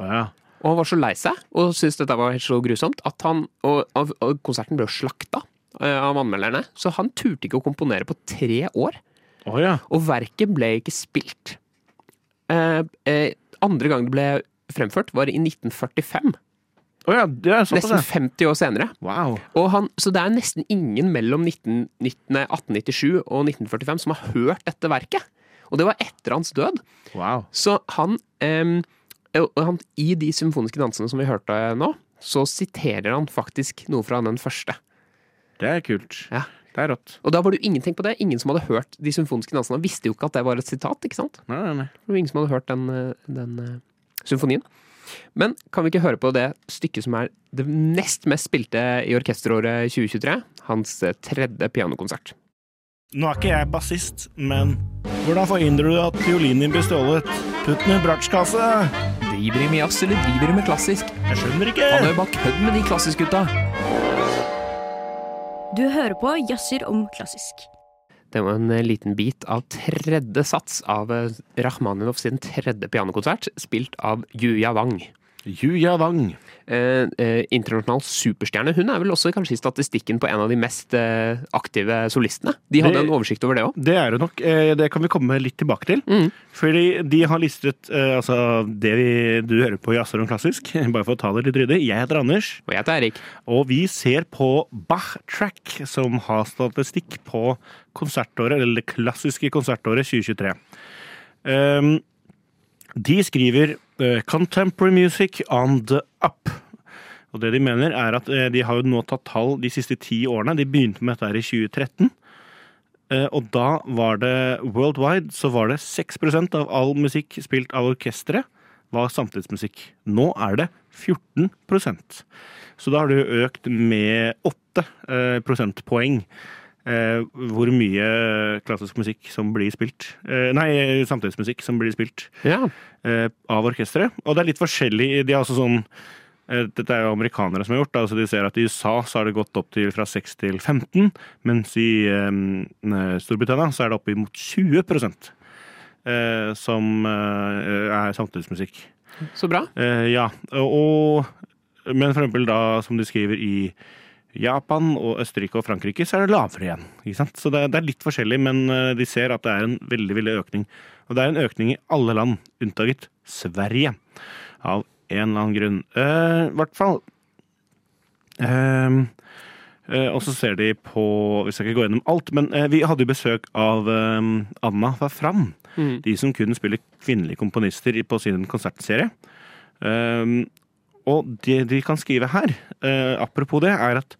Å ja. Og han var så lei seg og syntes dette var helt så grusomt at han Og, og, og konserten ble slakta eh, av anmelderne, så han turte ikke å komponere på tre år. Oh, ja. Og verket ble ikke spilt. Eh, eh, andre gang det ble fremført, var i 1945. Oh, ja, det Nesten 50 år senere. Wow. Og han, så det er nesten ingen mellom 19, 19, 1897 og 1945 som har hørt dette verket. Og det var etter hans død. wow. Så han, og han I de symfoniske dansene som vi hørte nå, så siterer han faktisk noe fra den første. Det er kult. Ja. Det er rått. Og da var det jo ingenting på det. Ingen som hadde hørt de symfoniske dansene, visste jo ikke at det var et sitat. ikke sant? Nei, nei, nei. Det var ingen som hadde hørt den, den uh, symfonien. Men kan vi ikke høre på det stykket som er det nest mest spilte i orkesteråret 2023? Hans eh, tredje pianokonsert. Nå er ikke jeg bassist, men hvordan forhindrer du at fiolinen din blir stjålet? Putt den i bratsjkasse. Driver de med jazz, eller driver de med klassisk? Jeg skjønner ikke. Han er jo bare kødd med de klassisk-gutta. Du hører på Jazzer om klassisk. Det var en eh, liten bit av tredje sats av eh, Rakhmaninov sin tredje pianokonsert, spilt av Yuya Wang. Yuya Wang. Eh, eh, internasjonal superstjerne. Hun er vel også kanskje i statistikken på en av de mest eh, aktive solistene. De hadde Det- en oversikt over det òg. Det er det nok. Det kan vi komme litt tilbake til. Mm. Fordi de har listet altså det vi, du hører på i Jazzer klassisk. Bare for å ta det litt ryddig. Jeg heter Anders, Og jeg heter Erik. og vi ser på Bach-track, som har statistikk på konsertåret, eller det klassiske konsertåret 2023. Um, de skriver eh, 'Contemporary Music on the Up'. Og det de mener er at eh, De har jo nå tatt tall de siste ti årene. De begynte med dette her i 2013. Eh, Og da var det worldwide så var det 6% av all musikk spilt av orkestre var samtidsmusikk. Nå er det 14% Så da har det jo økt med 8 eh, prosentpoeng. Eh, hvor mye klassisk musikk som blir spilt eh, Nei, samtidsmusikk som blir spilt Ja. eh, av orkesteret. Og det er litt forskjellig. De er altså sånn eh, Dette er jo amerikanere som har gjort det. altså De ser at i USA så har det gått opp til fra 6 til 15, mens i eh, Storbritannia så er det oppimot 20 eh, som eh, er samtidsmusikk. Så bra. Eh, ja, og Men for eksempel da, som de skriver i Japan og Østerrike og Frankrike, så er det lavere igjen. Ikke sant? Så det, det er litt forskjellig, men eh, de ser at det er en veldig veldig økning. Og det er en økning i alle land, unntaket Sverige. Av en eller annen grunn. Eh, I hvert fall. Ehm, eh, og så ser de på Vi skal ikke gå gjennom alt, men eh, vi hadde jo besøk av eh, Anna fra Fram. Mm. De som kun spiller kvinnelige komponister på sin konsertserie. Og det de kan skrive her, eh, apropos det, er at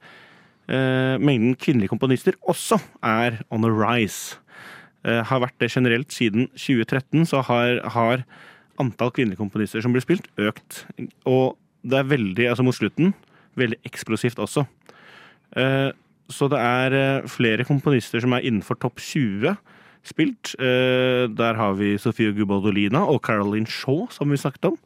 eh, mengden kvinnelige komponister også er on a rise. Eh, har vært det generelt siden 2013, så har, har antall kvinnelige komponister som blir spilt, økt. Og det er veldig, altså mot slutten, veldig eksplosivt også. Eh, så det er eh, flere komponister som er innenfor topp 20 spilt. Eh, der har vi Sofie Gubaldolina og Caroline Shaw, som vi snakket om.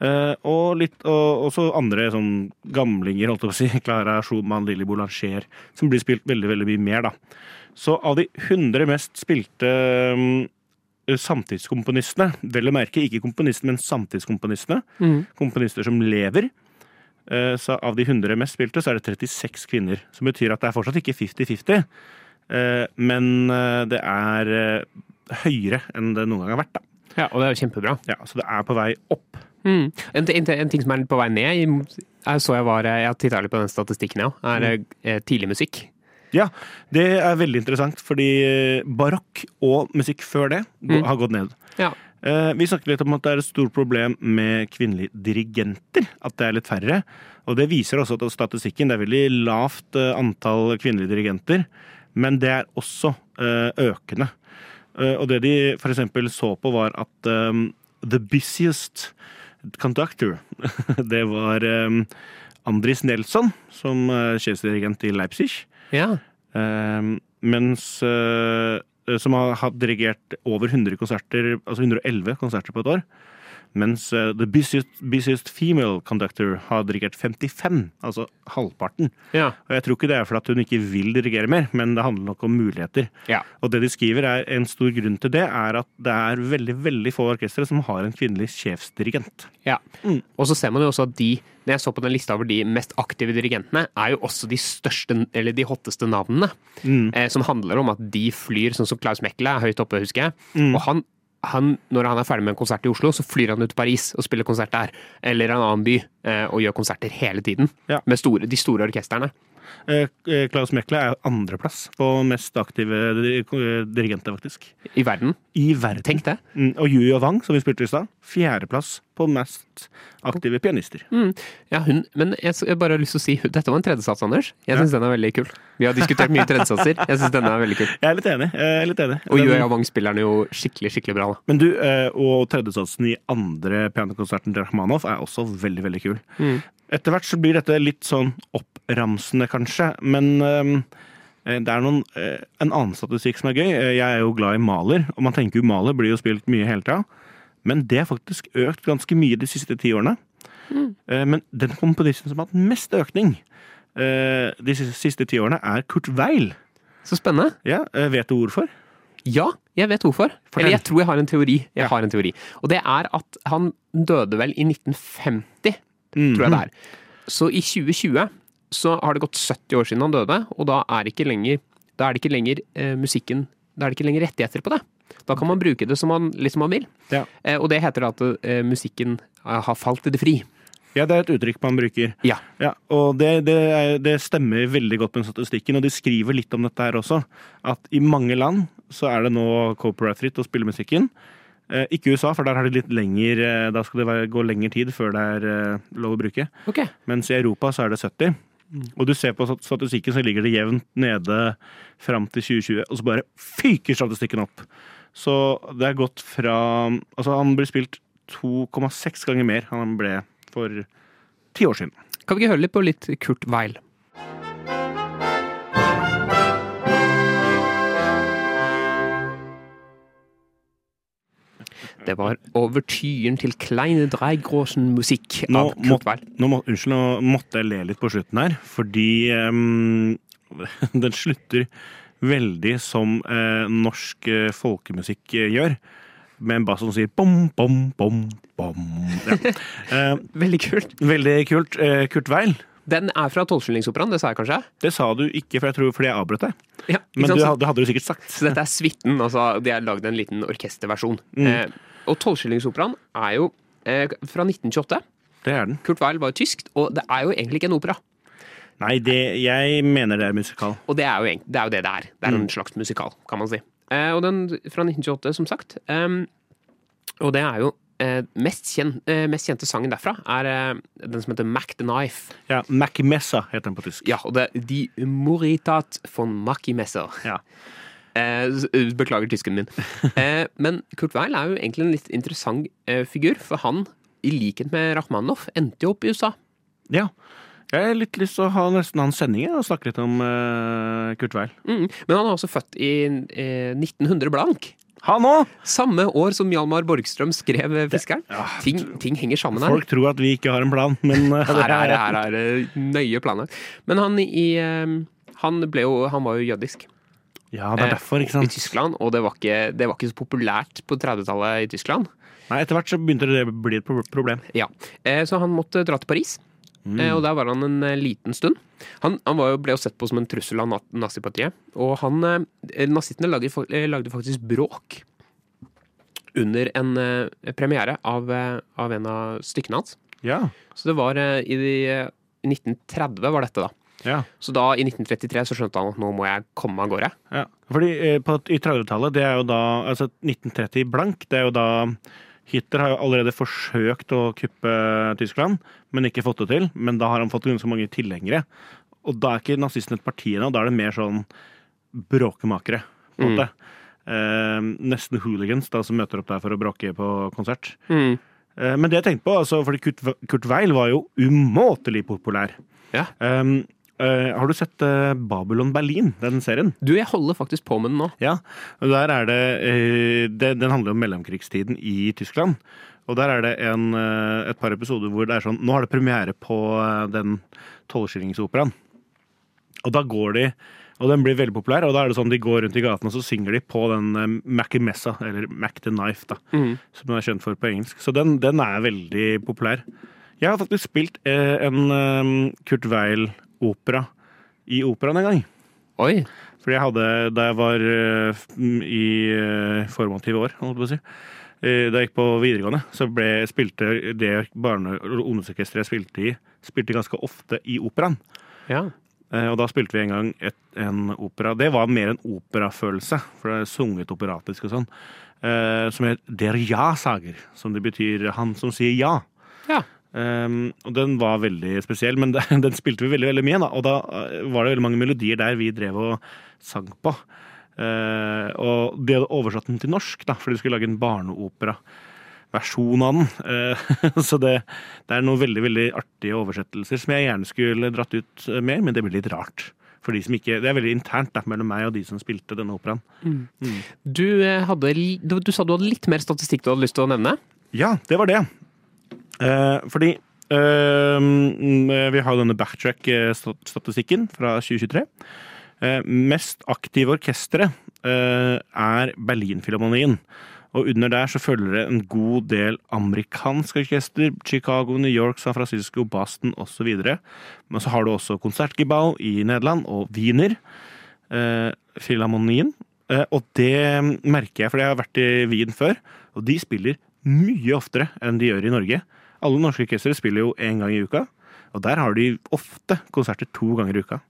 Eh, og litt, og også andre sånn gamlinger, holdt jeg på å si. Clara Schumann, Lilly Boulanger, som blir spilt veldig veldig mye mer, da. Så av de 100 mest spilte um, samtidskomponistene, vel å merke ikke komponistene, men samtidskomponistene, Mm. komponister som lever, eh, så av de 100 mest spilte, så er det 36 kvinner. Som betyr at det er fortsatt ikke 50-50, eh, men eh, det er eh, høyere enn det noen gang har vært, da. Ja, og det er jo kjempebra. Ja, så det er på vei opp. Mm. En, en, en ting som er litt på vei ned, jeg så jeg var Jeg har titta litt på den statistikken, ja. Er mm. tidlig musikk. Ja, det er veldig interessant, fordi eh, barokk og musikk før det Mm. har gått ned. Ja. Eh, Vi snakket litt om at det er et stort problem med kvinnelige dirigenter. At det er litt færre. Og det viser også at statistikken det er veldig lavt eh, antall kvinnelige dirigenter. Men det er også eh, økende. Eh, Og det de eksempel så på, var at eh, the busiest conductor, det var um, Andris Nelson, som uh, sjefsdirigent i Leipzig. Ja. Um, mens uh, Som har dirigert over 100 konserter, altså 111 konserter på et år. Mens eh, the busiest, busiest female conductor har dirigert 55, altså halvparten. Ja. Og jeg tror ikke det er fordi hun ikke vil dirigere mer, men det handler nok om muligheter. Ja. Og det de skriver, er en stor grunn til det, er at det er veldig veldig få orkestre som har en kvinnelig sjefsdirigent. Ja. Og så ser man jo også at de, når jeg så på den lista over de mest aktive dirigentene, er jo også de største, eller de hotteste navnene. Eh, som handler om at de flyr, sånn som Klaus Mekle er høyt oppe, husker jeg. Og han, han, når han er ferdig med en konsert i Oslo, så flyr han ut til Paris og spiller konsert der. Eller en annen by, eh, og gjør konserter hele tiden. Ja. Med store, de store orkestrene. Eh, eh, Klaus Mekle er andreplass på mest aktive eh, dirigenter, faktisk. I verden. I verden. Tenk det. Mm, Og Yuyo Wang, som vi spilte i stad, fjerdeplass på mest aktive pianister. Ja, hun, men jeg, jeg bare har lyst til å si Dette var en tredjesats, Anders. Jeg syns den er veldig kul. Vi har diskutert mye tredjesatser. Jeg syns denne er veldig kul. Jeg er litt enig. Jeg er litt enig. Og Yuyo Wang spiller den jo skikkelig, skikkelig bra. da. Men du, og tredjesatsen i andre pianokonserten til Rakhmanov er også veldig, veldig kul. Etter hvert så blir dette litt sånn oppramsende, kanskje, men eh, det er noen, eh, en annen statistikk som er gøy. Eh, Jeg er jo glad i Maler, og man tenker jo Maler blir jo spilt mye hele tida. Men det har faktisk økt ganske mye de siste ti årene. Eh, Men den komponisten som har hatt mest økning eh, de siste, ti årene, er Kurt Weil. Så spennende. Ja, vet du hvorfor? Ja, jeg vet hvorfor. Fortell. Eller jeg tror jeg har en teori. Jeg Ja. har en teori. Og det er at han døde vel i 1950, tror jeg det er. Så i 2020 så har det gått 70 år siden han døde, og da er, ikke lenger, da er det ikke lenger eh, musikken Da er det ikke lenger rettigheter på det. Da kan man bruke det som man, litt som man vil. Ja. Eh, og det heter da at eh, musikken eh, har falt til det fri. Ja, det er et uttrykk man bruker. Ja. Ja, og det, det, er, det stemmer veldig godt med statistikken, og de skriver litt om dette her også. At i mange land så er det nå copyright-fritt å spille musikken. Eh, ikke USA, for der har de litt lenger eh, Da skal det gå lengre tid før det er lov å bruke. Ok. Mens i Europa så er det 70. Og du ser på statistikken, så ligger det jevnt nede fram til 2020, og så bare fyker statistikken opp. Så det er gått fra Altså, han blir spilt 2,6 ganger mer enn han ble for ti år siden. Kan vi ikke høre litt på litt Kurt Weil? Det var overtyren til Kleine Dreigrosen musikk Nå, av Kurt Weil. nå, må, unnskyld, nå måtte jeg le litt på slutten her, fordi um, den slutter veldig som uh, norsk uh, folkemusikk uh, gjør. Med en bass som sier bom, bom, bom, bom. Ja. Veldig kult. veldig kult. Kurt Weil, Den er fra Tolvskillingsoperaen, det sa jeg kanskje? det sa du ikke, for jeg tror fordi jeg avbrøt deg. Ja, Men det hadde du sikkert sagt. Så dette er suiten. Altså, de har lagd en liten orkesterversjon. Mm. Og Tolvskillingsoperaen er jo eh, fra 1928. Det er den. Kurt Weil var jo tysk, og det er jo egentlig ikke en opera. Nei, det, jeg mener det er musikal. Og det er jo, det er jo det det er. Det er Mm. en slags musikal, kan man si. Eh, og den fra 1928, som sagt. Ehm, og det er jo eh, mest, kjent, eh, mest kjente sangen derfra er eh, den som heter Mac the Knife. Ja, Mac Messa heter den på tysk. Ja, og det er Die Moritat von Macimesser. Ja. Eh, eh, beklager tysken min. Eh, men Kurt Weil er jo egentlig en litt interessant figur, for han, i likhet med Rachmaninoff, endte jo opp i USA. ja. Jeg har litt lyst til å ha nesten hans sending og snakke litt om Kurt Weil. Mm. Men han er også født i eh, 1900 blank. Han òg! Samme år som Hjalmar Borgstrøm skrev 'Fiskeren'. Ja, Ting, ting henger sammen her. Folk tror at vi ikke har en plan, men Her er, her er det nøye planer. Men han i Han jo Han var jo jødisk. Ja, det er eh, derfor, ikke sant? I. Tyskland, og det var ikke, det var ikke så populært på 30-tallet i Tyskland. Nei, Etter hvert så begynte det å bli et problem. Ja, eh, Så han måtte dra til Paris, Mm. og der var han en eh, liten stund. Han, han var jo, ble jo sett på som en trussel av na- nazipartiet, og han, eh, nazistene lagde, eh, lagde faktisk bråk under en eh, premiere av, eh, av en av stykkene hans. Ja. Så det var eh, i, de, eh, i 1930 var dette, da. Ja. Så da, i 1933, så skjønte han at nå må jeg komme av gårde. ja. Fordi eh, på, I 30-tallet, det er jo da Altså 1930 blank, det er jo da Hitler har jo allerede forsøkt å kuppe Tyskland, men ikke fått det til. Men da har han fått ganske mange tilhengere. Og da er ikke nazistene et parti ennå, da er det mer sånn bråkemakere. på en måte. Eh, nesten hooligans da, som møter opp der for å bråke på konsert. Mm. Eh, men det jeg tenkte på, altså, fordi Kurt, Kurt Weil var jo umåtelig populær. Ja. Um, eh, har du sett uh, Babylon Berlin, den serien? Du, jeg holder faktisk på med den nå. Ja. og Der er det, uh, det Den handler om mellomkrigstiden i Tyskland. Og der er det en, et par episoder hvor det er sånn Nå har det premiere på den tolvskillingsoperaen. Og da går de Og den blir veldig populær, og da er det sånn de går rundt i gaten og så synger de på den eh, Mackie Messa, eller Mac the Knife, da, mm. som den er kjent for på engelsk. Så den, den er veldig populær. Jeg har faktisk spilt eh, en Kurt Kurt Weil-opera i operaen en gang. Oi. Fordi jeg hadde, da jeg var eh, i eh, formative år, holdt jeg på å si, eh, da jeg gikk på videregående, så ble, spilte det barne- og ungdomsorkesteret jeg spilte i, spilte ganske ofte i operaen. Ja. Og da spilte vi en gang et, en opera. Det var mer en operafølelse, for det er sunget operatisk og sånn. eh, Som het Der Ja-sager, som det betyr han som sier ja. Ja. Um, og den var veldig spesiell, men den, den spilte vi veldig veldig mye. Da. Og da eh, var det veldig mange melodier der vi drev og sang på. Uh, og de hadde oversatt den til norsk, da, fordi de skulle lage en barneopera-versjon av den. Uh, så det, det er noen veldig veldig artige oversettelser som jeg gjerne skulle dratt ut mer, men det blir litt rart. For de som ikke, Det er veldig internt da, mellom meg og de som spilte denne operaen. Du, eh, hadde, du, du sa du hadde litt mer statistikk du hadde lyst til å nevne? Ja, det var det. Eh, fordi eh, mm, vi har jo denne backtrack-statistikken fra 2023. Eh, mest aktive orkesteret eh, er Berlinfilharmonien. Og under der så følger det en god del amerikanske orkester. Chicago, New York, San Francisco, Boston osv. Men så har du også konsertgibal i Nederland og Wiener. Eh, Filharmonien. Eh, og det merker jeg, for jeg har vært i Wien før. Og de spiller mye oftere enn de gjør i Norge. Alle norske orkestre spiller jo én gang i uka. Og der har de ofte konserter to ganger i uka.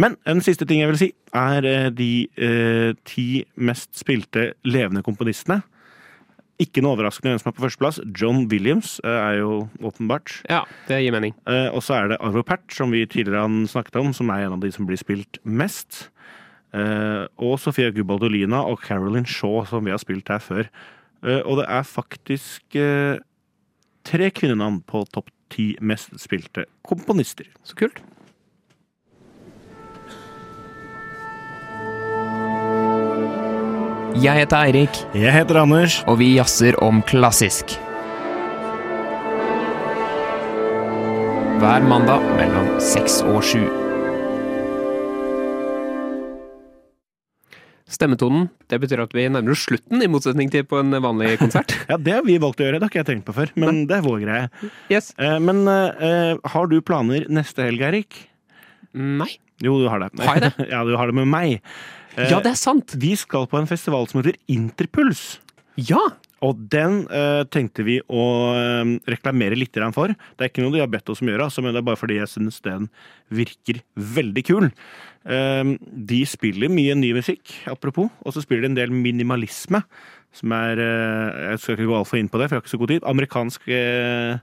Men en siste ting jeg vil si, er eh, de eh, ti mest spilte levende komponistene. Ikke noe overraskende hvem som er på førsteplass. John Williams eh, er jo åpenbart. Ja, det gir mening. Eh, og så er det Arvo Pert, som vi tidligere har snakket om, som er en av de som blir spilt mest. Eh, og Sofia Gubaldolina og Carolyn Shaw, som vi har spilt her før. Eh, og det er faktisk tre kvinnenavn på topp ti mest spilte komponister. Så kult. Jeg heter Eirik, Jeg heter Anders. og vi jazzer om klassisk. Hver mandag mellom seks og sju. Stemmetonen, det betyr at vi nærmer oss slutten, i motsetning til på en vanlig konsert. Ja, Det har vi valgt å gjøre, det har ikke jeg tenkt på før. Men det er vår greie. Yes. Eh, men eh, har du planer neste helg, Erik? Nei. Jo, du har det. Har jeg det? ja, du har det med meg. Eh, Ja, det er sant! Vi skal på en festival som heter Interpuls. Ja! Og den eh, tenkte vi å eh, reklamere litt for. Det er ikke noe de har bedt oss om å gjøre, altså, men det er bare fordi jeg syns den virker veldig kul. Eh, de spiller mye ny musikk, apropos, og så spiller de en del minimalisme. Som er eh, Jeg skal ikke gå altfor inn på det, for jeg har ikke så god tid. Amerikansk eh,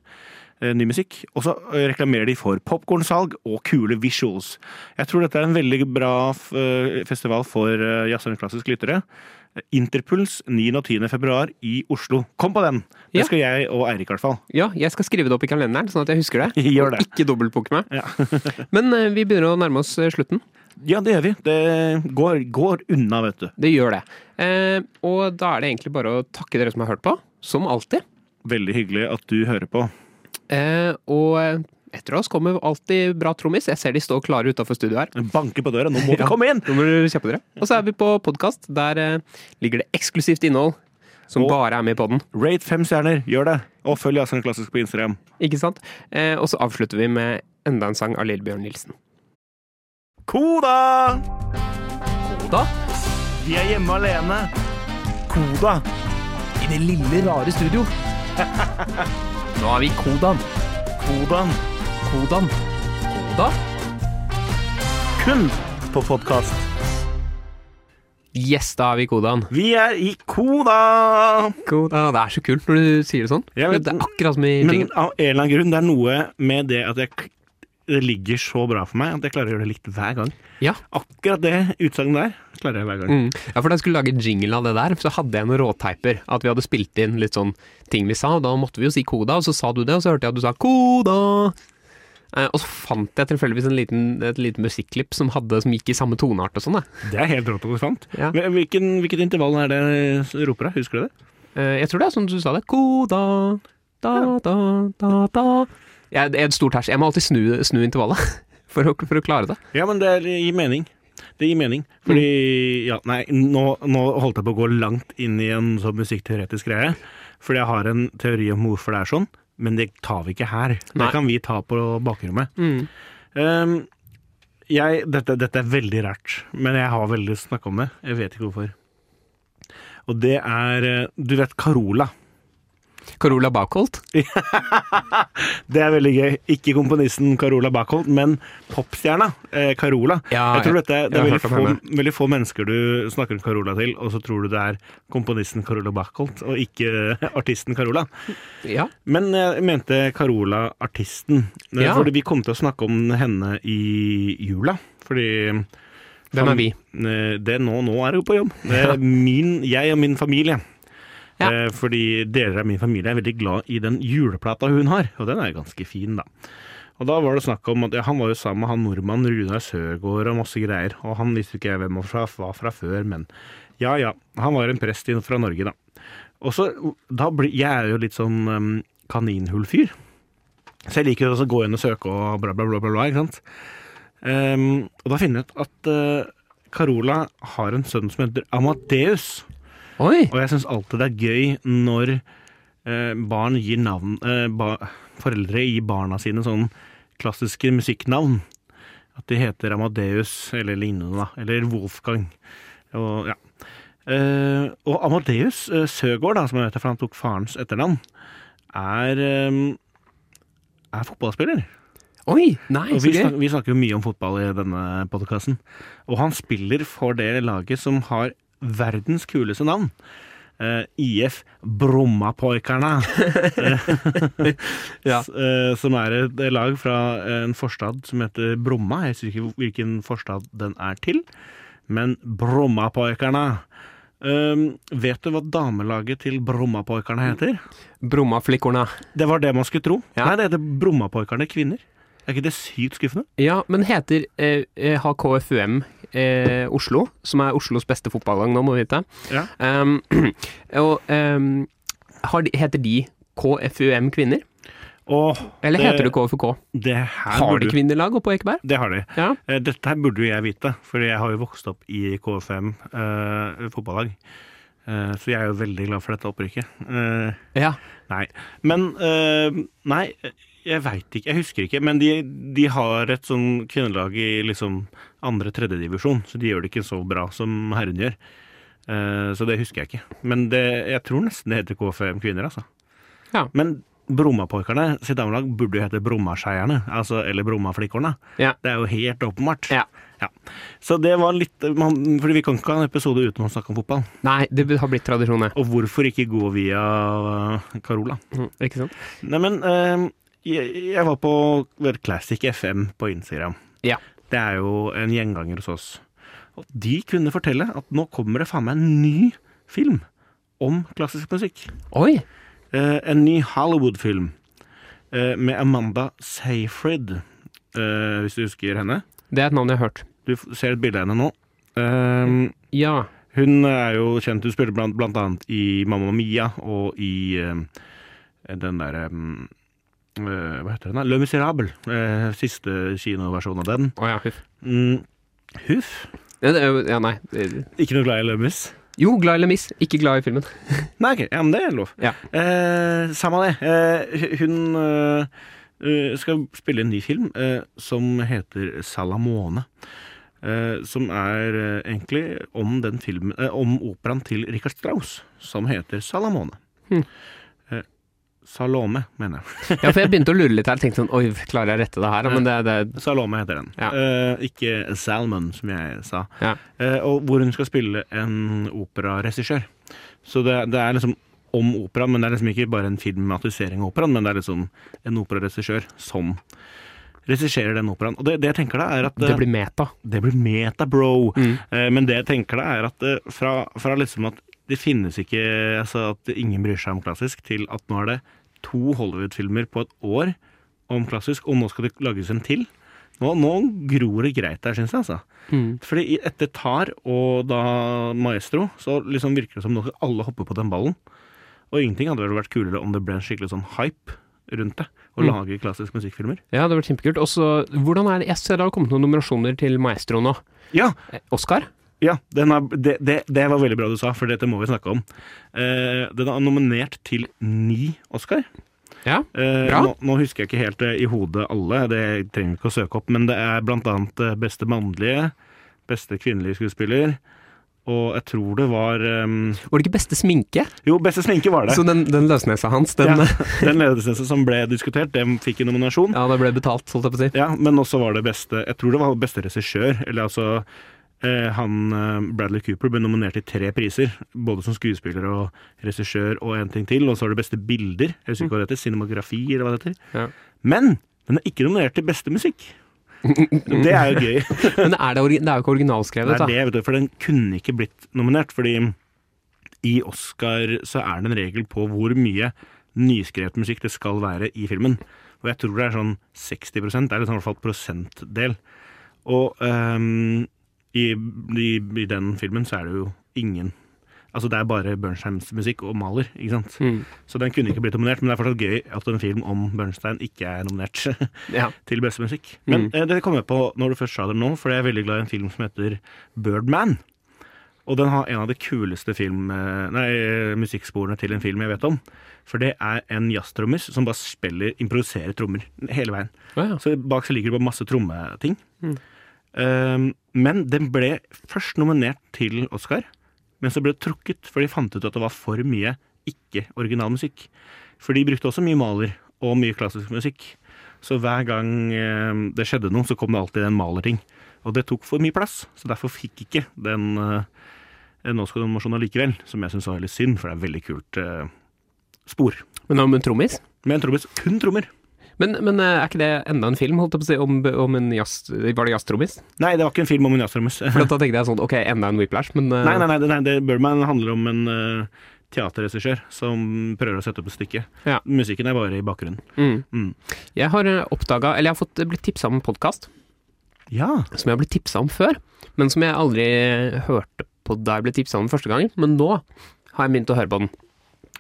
eh, ny musikk. Og så reklamerer de for popkornsalg og kule visuals. Jeg tror dette er en veldig bra festival for uh, og klassisk lyttere. Interpuls 9. og 10. februar i Oslo. Kom på den! Det skal jeg og Eirik, i hvert fall. Ja, jeg skal skrive det opp i kalenderen, sånn at jeg husker det. Gjør det. Og ikke dobbeltbooke meg. Ja. Men eh, vi begynner å nærme oss eh, slutten. Ja, det gjør vi. Det går, går unna, vet du. Det gjør det. Eh, og da er det egentlig bare å takke dere som har hørt på, som alltid. Veldig hyggelig at du hører på. Eh, og eh, etter oss kommer alltid bra trommis. Jeg ser de står klare utafor studio her. Banker på døra, nå må Ja. komme inn! Nå må du kjappe dere. Og så er vi på podkast. Der eh, ligger det eksklusivt innhold som Og- bare er med i poden. Rate fem stjerner, gjør det! Og følg Jazzeren Klassisk på Instagram. Ikke sant? Eh, og så avslutter vi med enda en sang av Lillebjørn Nilsen. Koda! Koda? Vi er hjemme alene. Koda! I det lille, rare studio. Nå er vi Kodan. Kodaen. Kodan. Koda? Kun på podkast. Yes, da er vi i Kodan. Vi er i Koda! Koda. Det er så kult når du sier det sånn. Vet- det er akkurat som i Men ringen. av en eller annen grunn, det er noe med det at jeg, det ligger så bra for meg at jeg klarer å gjøre det litt hver gang. Ja. Akkurat det utsagnet der klarer jeg hver gang. Mm. Ja, for da jeg skulle lage jingle av det der, så hadde jeg noen råteiper. At vi hadde spilt inn litt sånn ting vi sa, og da måtte vi jo si koda, og så sa du det, og så hørte jeg at du sa koda. Eh, og så fant jeg tilfeldigvis en liten, et lite musikklipp som, hadde, som gikk i samme toneart og sånn. Det er helt rått at du fant. Ja. Hvilken, hvilket intervall er det du roper deg? Husker du det? Eh, jeg tror det er sånn du sa det. Koda, da, da, da, da. Jeg, er et stort hers. Jeg må alltid snu, snu intervallet for å, for å klare det. Ja, men det gir mening. Det gir mening. Fordi Ja, nei, nå, nå holdt jeg på å gå langt inn i en sånn musikkteoretisk greie. Fordi jeg har en teori om hvorfor det er sånn, men det tar vi ikke her. Det kan vi ta på bakrommet. Mm. Um, jeg, dette, dette er veldig rart, men jeg har veldig lyst til å snakke om det. Jeg vet ikke hvorfor. Og det er eh, Du vet Carola. Carola Bakholt? Det er veldig gøy. Ikke komponisten Carola Bakholt, men popstjerna eh, Carola. Ja, jeg tror dette, Det er veldig få, veldig få mennesker du snakker om Carola til, og så tror du det er komponisten Carola Bakholt, og ikke eh, artisten Carola. Ja. Men jeg mente Carola artisten. Eh, Ja. Fordi vi kom til å snakke om henne i jula. Fordi Hvem er vi? Eh, Det nå, nå er hun på jobb. Eh, Min, jeg og min familie. Ja. Eh, Fordi deler av min familie er veldig glad i den juleplata hun har, og den er ganske fin, da. Og da var det snakk om at ja, han var jo sammen med han nordmannen Runar Søgaard og masse greier, og han visste ikke hvem han var fra før, men ja ja, han var en prest fra Norge, da. Og så, da blir, Jeg er jo litt sånn um, kaninhullfyr, så jeg liker å gå inn og søke og bla, bla, bla, bla, bla ikke sant. Um, og da finner jeg ut at uh, Carola har en sønn som heter Amadeus. Oi! Og jeg syns alltid det er gøy når eh, barn gir navn eh, ba, Foreldre gir barna sine sånn klassiske musikknavn. At de heter Amadeus eller lignende, da. Eller Wolfgang. Og, ja. Eh, og Amadeus eh, Søgaard, da, som jeg vet er, for han tok farens etternavn, er, eh, er fotballspiller. Oi! Nei, Og vi, snak, vi snakker jo mye om fotball i denne podkasten. Og han spiller for det laget som har verdens kuleste navn. Uh, IF Brommapoikarna. Ja. Eh, som er et lag fra en forstad som heter Bromma. Jeg husker ikke hvilken forstad den er til, men Brommapoikarna. Uh, vet du hva damelaget til Brommapoikarna heter? Brommaflikkorna. Det var det man skulle tro. Ja. Nei, det heter Brommapoikarne kvinner. Er ikke det sykt skuffende? Ja, men heter eh, eh, har KFUM eh, Oslo, som er Oslos beste fotballag nå, må vi vite. Ja. Um, og um, har de, heter de KFUM kvinner? Og Eller det- heter det KFUK? Det Har de kvinnelag oppe på Ekeberg? Det har de. Ja. Eh, Dette her burde jo jeg vite, for jeg har jo vokst opp i KFM eh, fotballag. Eh, så jeg er jo veldig glad for dette opprykket. Eh, Ja. nei. Men eh, Nei, jeg veit ikke. Jeg husker ikke. Men de, de har et sånn kvinnelag i liksom andre-tredjedivisjon, så de gjør det ikke så bra som herren gjør. Uh, så det husker jeg ikke. Men det, jeg tror nesten det heter KFM kvinner, altså. Ja. Men Brommapoikerne sitt damelag burde jo hete Brommaskeierne, altså, eller Brommaflikkorna. Ja. Det er jo helt åpenbart. Ja. Ja. Så det var litt man, Fordi vi kan ikke ha en episode uten å snakke om fotball. Nei, det har blitt tradisjon. Og hvorfor ikke gå via Carola? Mm, Ikke sant? Neimen, uh, jeg, var på Classic FM på Instagram. Ja. Det er jo en gjenganger hos oss. Og de kunne fortelle at nå kommer det faen meg en ny film om klassisk musikk. Oi! Eh, en ny Hollywood-film eh, med Amanda Seyfried, eh, hvis du husker henne. Det er et navn jeg har hørt. Du ser et bilde av henne nå. Eh, Ja. hun er jo kjent, hun spiller blant, blant annet i Mamma Mia og i eh, den derre Hva heter den? da? Le Miserable. eh, siste kinoversjon av den. Å ja, huff. Mm, Huff. Ja, det er jo- ja, nei. det- Ikke noe glad i Lømmis? Jo, glad i miss. Ikke glad i filmen. Nei, ok. Ja, men det er lov. Ja. Eh, samme det. Eh, hun eh, eh, skal spille en ny film eh, som heter Salamone. Eh, som er eh, egentlig om den filmen eh, Om operaen til Richard Strauss, som heter Salamone. Eh, Salome, mener jeg. Ja, for jeg begynte å lure litt her. Tenkte sånn Oi, klarer jeg å rette det her? Men det, det Salome heter den. Ja. Eh, ikke Salmon, som jeg sa. Ja. Eh, og hvor hun skal spille en operaregissør. Så det, det er liksom om operaen, men det er liksom ikke bare en filmatisering av operaen, men det er liksom en operaregissør som regisserer den operaen. Og det, det jeg tenker da, er at det blir meta. det blir meta, bro. Mm. Eh, men det jeg tenker da, er at eh, fra, fra liksom at det finnes ikke Altså at ingen bryr seg om klassisk, til at nå er det to Hollywood-filmer på et år om klassisk, og nå skal det lages en til. Nå, nå gror det greit der, syns jeg, altså. Mm. Fordi etter Tar og da Maestro, så liksom virker det som nå skal alle hoppe på den ballen. Og ingenting hadde vel vært kulere om det ble en skikkelig sånn hype rundt det. Å Mm. lage klassiske musikkfilmer. Ja, det hadde vært kjempekult. Og så, hvordan er det Jeg ser det har kommet noen nominasjoner til Maestro nå. Ja, Eh, Oscar? Ja den har, det, det, det var veldig bra du sa, for dette må vi snakke om. Eh, den er nominert til ni Oscar. Ja. Eh, Bra. Nå, nå husker jeg ikke helt eh, i hodet alle, det trenger vi ikke å søke opp, men det er blant annet eh, beste mannlige, beste kvinnelige skuespiller, og jeg tror det var um... Var det ikke beste sminke? Jo, beste sminke var det. Så den, den løsnesa hans, den ja, den løsnesa som ble diskutert, den fikk en nominasjon. Ja, det ble betalt, holdt jeg på å si. Ja, men også var det beste Jeg tror det var beste regissør. Eller altså eh, Han eh, Bradley Cooper ble nominert til tre priser. Både som skuespiller og regissør og en ting til. Og så har det beste bilder. Jeg husker ikke hva det heter. Cinemografi, eller hva det heter. Ja. Men den er ikke nominert til beste musikk. Det er jo gøy. Men er det, det er jo ikke originalskrevet, Det er det, vet du, for den kunne ikke blitt nominert. Fordi i Oscar så er det en regel på hvor mye nyskrevet musikk det skal være i filmen. Og jeg tror det er sånn 60 Det er liksom i hvert fall prosentdel. Og ehm, i, i, i den filmen så er det jo ingen Altså det er bare Bernsteins musikk og maler, ikke sant. Mm. Så den kunne ikke blitt nominert, men det er fortsatt gøy at en film om Bernstein ikke er nominert Ja. til beste musikk. Men Mm. eh, det kom jeg på når du først sa det nå, for jeg er veldig glad i en film som heter Birdman. Og den har en av de kuleste film, eh, nei, eh, musikksporene til en film jeg vet om. For det er en jazztrommis som bare spiller, improviserer trommer hele veien. Å, ja. Så bak så ligger det bare masse trommeting. Mm. Um, men den ble først nominert til Oscar, men så ble det trukket, for de fant ut at det var for mye ikke-original musikk. For de brukte også mye maler og mye klassisk musikk. Så hver gang eh, det skjedde noe, så kom det alltid en malerting. Og det tok for mye plass, så derfor fikk ikke den eh, en Oscar-nominasjon allikevel. Som jeg syns var veldig synd, for det er veldig kult eh, spor. Men om en trommis? Med en trommis. Kun trommer. Men, men eh, er ikke det enda en film, holdt jeg på å si, om, om en jazz... Var det jazztrommis? Nei, det var ikke en film om en jazztrommis. For da tenkte jeg sånn, ok, enda en Whiplash, men uh... Nei, nei, nei, det- nei det, Birdman handler om en uh, teaterregissør som prøver å sette opp et stykke. Ja. Musikken er bare i bakgrunnen. Mm. Mm. Jeg har oppdaga, eller jeg har fått blitt tipsa om en podkast Ja. som jeg har blitt tipsa om før, men som jeg aldri hørte på da jeg ble tipsa om første gangen. Men nå har jeg begynt å høre på den.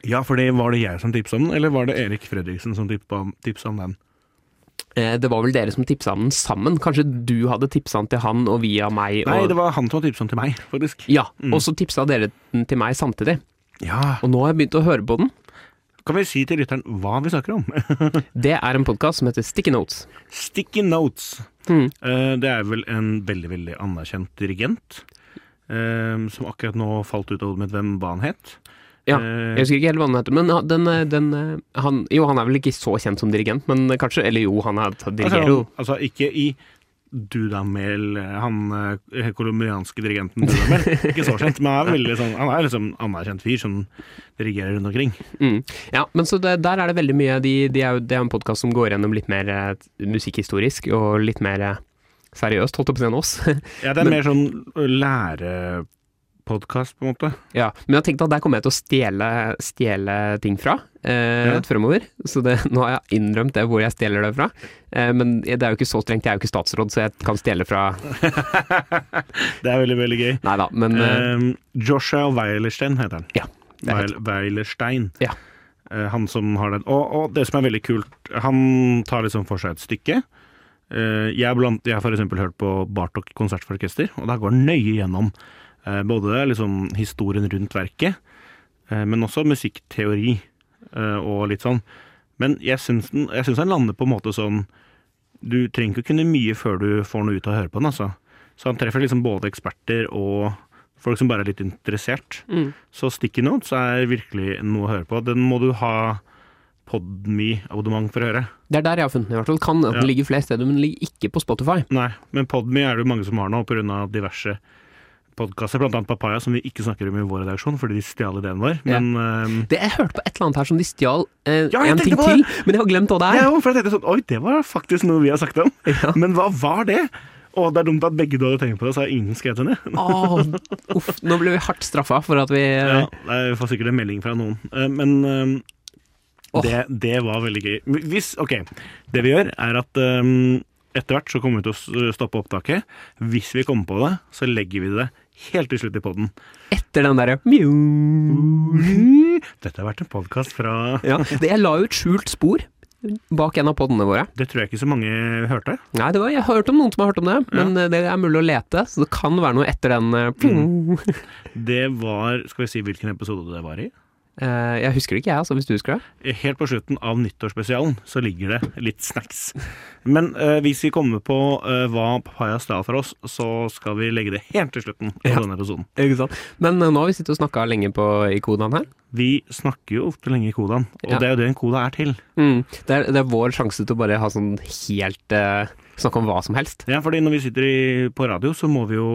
Ja, for det var det jeg som tipsa om den, eller var det Erik Fredriksen som tipsa om, den? Eh, Det var vel dere som tipsa den sammen? Kanskje du hadde tipsa den til han og via meg? Nei, det var han som tipsa den til meg, faktisk. Ja, Mm. og så tipsa dere den til meg samtidig. Ja. Og nå har jeg begynt å høre på den. Kan vi si til lytteren hva vi snakker om? Det er en podkast som heter Sticky Notes. Sticky Notes. Mm. Eh, det er vel en veldig, veldig anerkjent dirigent. eh, som akkurat nå falt ut av hodet mitt hvem hva han het. Ja, Eh, Jeg husker ikke helt hva den heter, men den, eh, den eh, han, Jo, han er vel ikke så kjent som dirigent, men kanskje Eller jo, han er, dirigerer jo. Altså, altså ikke i Dudamel, han colombianske dirigenten Dudamel. ikke så kjent, men han er, veldig sånn, han er liksom anerkjent fyr som dirigerer rundt omkring. Mm. Ja, men så det, der er det veldig mye de, de er Det er en podkast som går gjennom litt mer musikkhistorisk og litt mer seriøst, holdt jeg på å si, enn oss. Ja, det er Men- mer sånn lærepodkast, på en måte. ja, men jeg tenkte at der kommer jeg til å stjele, stjele ting fra eh, Ja. fremover. Så det, nå har jeg innrømt det hvor jeg stjeler det fra. Eh, men det er jo ikke så strengt, jeg er jo ikke statsråd, så jeg kan stjele fra Det er veldig, veldig gøy. Neida, men Eh, Joshua Weilerstein heter han. Ja, Weil- Weilerstein. Ja. Eh, han som har den. Og, og det som er veldig kult, han tar liksom for seg et stykke. Eh, jeg, blant, jeg har eksempel hørt på Bartok konsert for orkester, og da går han nøye gjennom både liksom historien rundt verket, eh, men også musikkteori eh, og litt sånn. Men jeg syns, den, jeg syns han lander på en måte sånn Du trenger ikke å kunne mye før du får noe ut av å høre på den, altså. Så han treffer liksom både eksperter og folk som bare er litt interessert. mm. Så Sticky Notes er virkelig noe å høre på. Den må du ha Podme-abonnement for å høre. Det er der jeg har funnet den, i hvert fall. Kan den Ja. ligger flere steder, men den ligger ikke på Spotify. Nei, men Podme er det jo mange som har nå pga. diverse podkaster, bl.a. Papaya, som vi ikke snakker om i vår redaksjon fordi de stjal ideen vår. Ja. Men ehm, Det, jeg hørte på et eller annet her som de stjal uh, Ja, en ting til, men jeg har glemt hva det er. Ja, for jeg tenkte sånn Oi, det var faktisk noe vi har sagt om. Ja. Men hva var det? Å, det er dumt at begge du hadde tenkt på det, så har ingen skrevet det ned. oh, uff, nå ble vi hardt straffa for at vi Ja, jeg får sikkert en melding fra noen. Eh, Men Åh. det, det var veldig gøy. Hvis, ok, Det vi gjør, er at ehm, etter hvert så kommer vi til å stoppe opptaket. Hvis vi kommer på det, så legger vi det helt til slutt i poden. Etter den derre. Dette har vært en podkast fra Ja, det, jeg la jo et skjult spor bak en av podene våre. Det tror jeg ikke så mange hørte. Nei, det var, jeg har hørt om noen som har hørt om det, men ja. det er mulig å lete, så det kan være noe etter den mm. Det var Skal vi si hvilken episode det var i? Eh, Jeg husker det ikke, jeg, altså, hvis du husker det. Helt på slutten av nyttårsspesialen så ligger det litt snacks. Men uh, hvis vi kommer på uh, hva papaya stjal for oss, så skal vi legge det helt til slutten av Ja. denne episoden. Ikke sant? Men uh, nå har vi sittet og snakka lenge på i kodaen her. Vi snakker jo ofte lenge i kodaen, og Ja. det er jo det en koda er til. Mm. Det, er, det er vår sjanse til å bare ha sånn helt eh, Snakke om hva som helst. Ja, fordi når vi sitter i, på radio, så må vi jo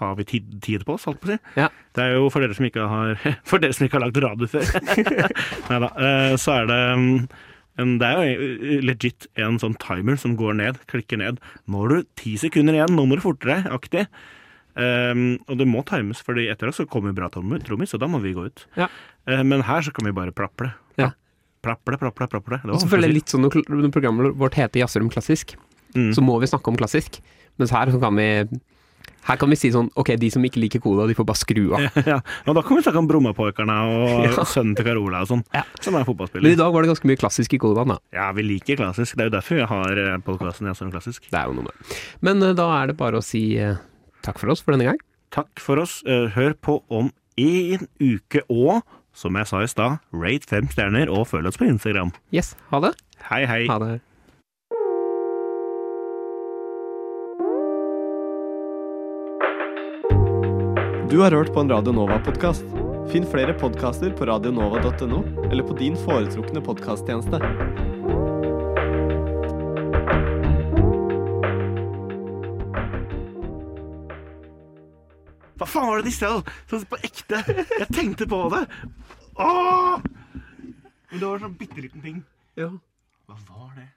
ha vi tid, tid på oss, holdt på å si. Ja. Det er jo for dere som ikke har For dere som ikke har lagd radio før. Nei da. eh, Så er det mm, en, Det er jo eh, legit en sånn timer som går ned, klikker ned. Nå har du ti sekunder igjen, nå må du fortere, aktig. Um, og det må times, for etter oss så kommer bra trommis, og da må vi gå ut. Ja. Uh, men her så kan vi bare plaple. Ja. Plaple, plaple, plaple. Det var Og så føler jeg litt sånn når programmet vårt heter Jazzerom klassisk, Mm. så må vi snakke om klassisk. Mens her så kan vi her kan vi si sånn Ok, de som ikke liker Koda, de får bare skru av. ja, og da kan vi snakke om Brommapoikerne og Ja. sønnen til Carola og sånn, Ja. som er Men i dag var det ganske mye klassisk i Kodaen, da. Ja, vi liker klassisk. Det er jo derfor vi har podkasten Jeg om klassisk. Det er jo noe med Men uh, da er det bare å si uh, takk for oss for denne gang. Takk for oss. Uh, Hør på om en uke og, som jeg sa i stad, rate fem stjerner og følg oss på Instagram. Yes, ha det. Hei, hei. Ha det. Du har hørt på en Radio Nova-podkast. Finn flere podkaster på radionova.no eller på din foretrukne podkasttjeneste. Hva faen var det de stjal? Sånn på ekte. Jeg tenkte på det. Åh! Men det var en sånn bitte liten ting. Ja. Hva var det?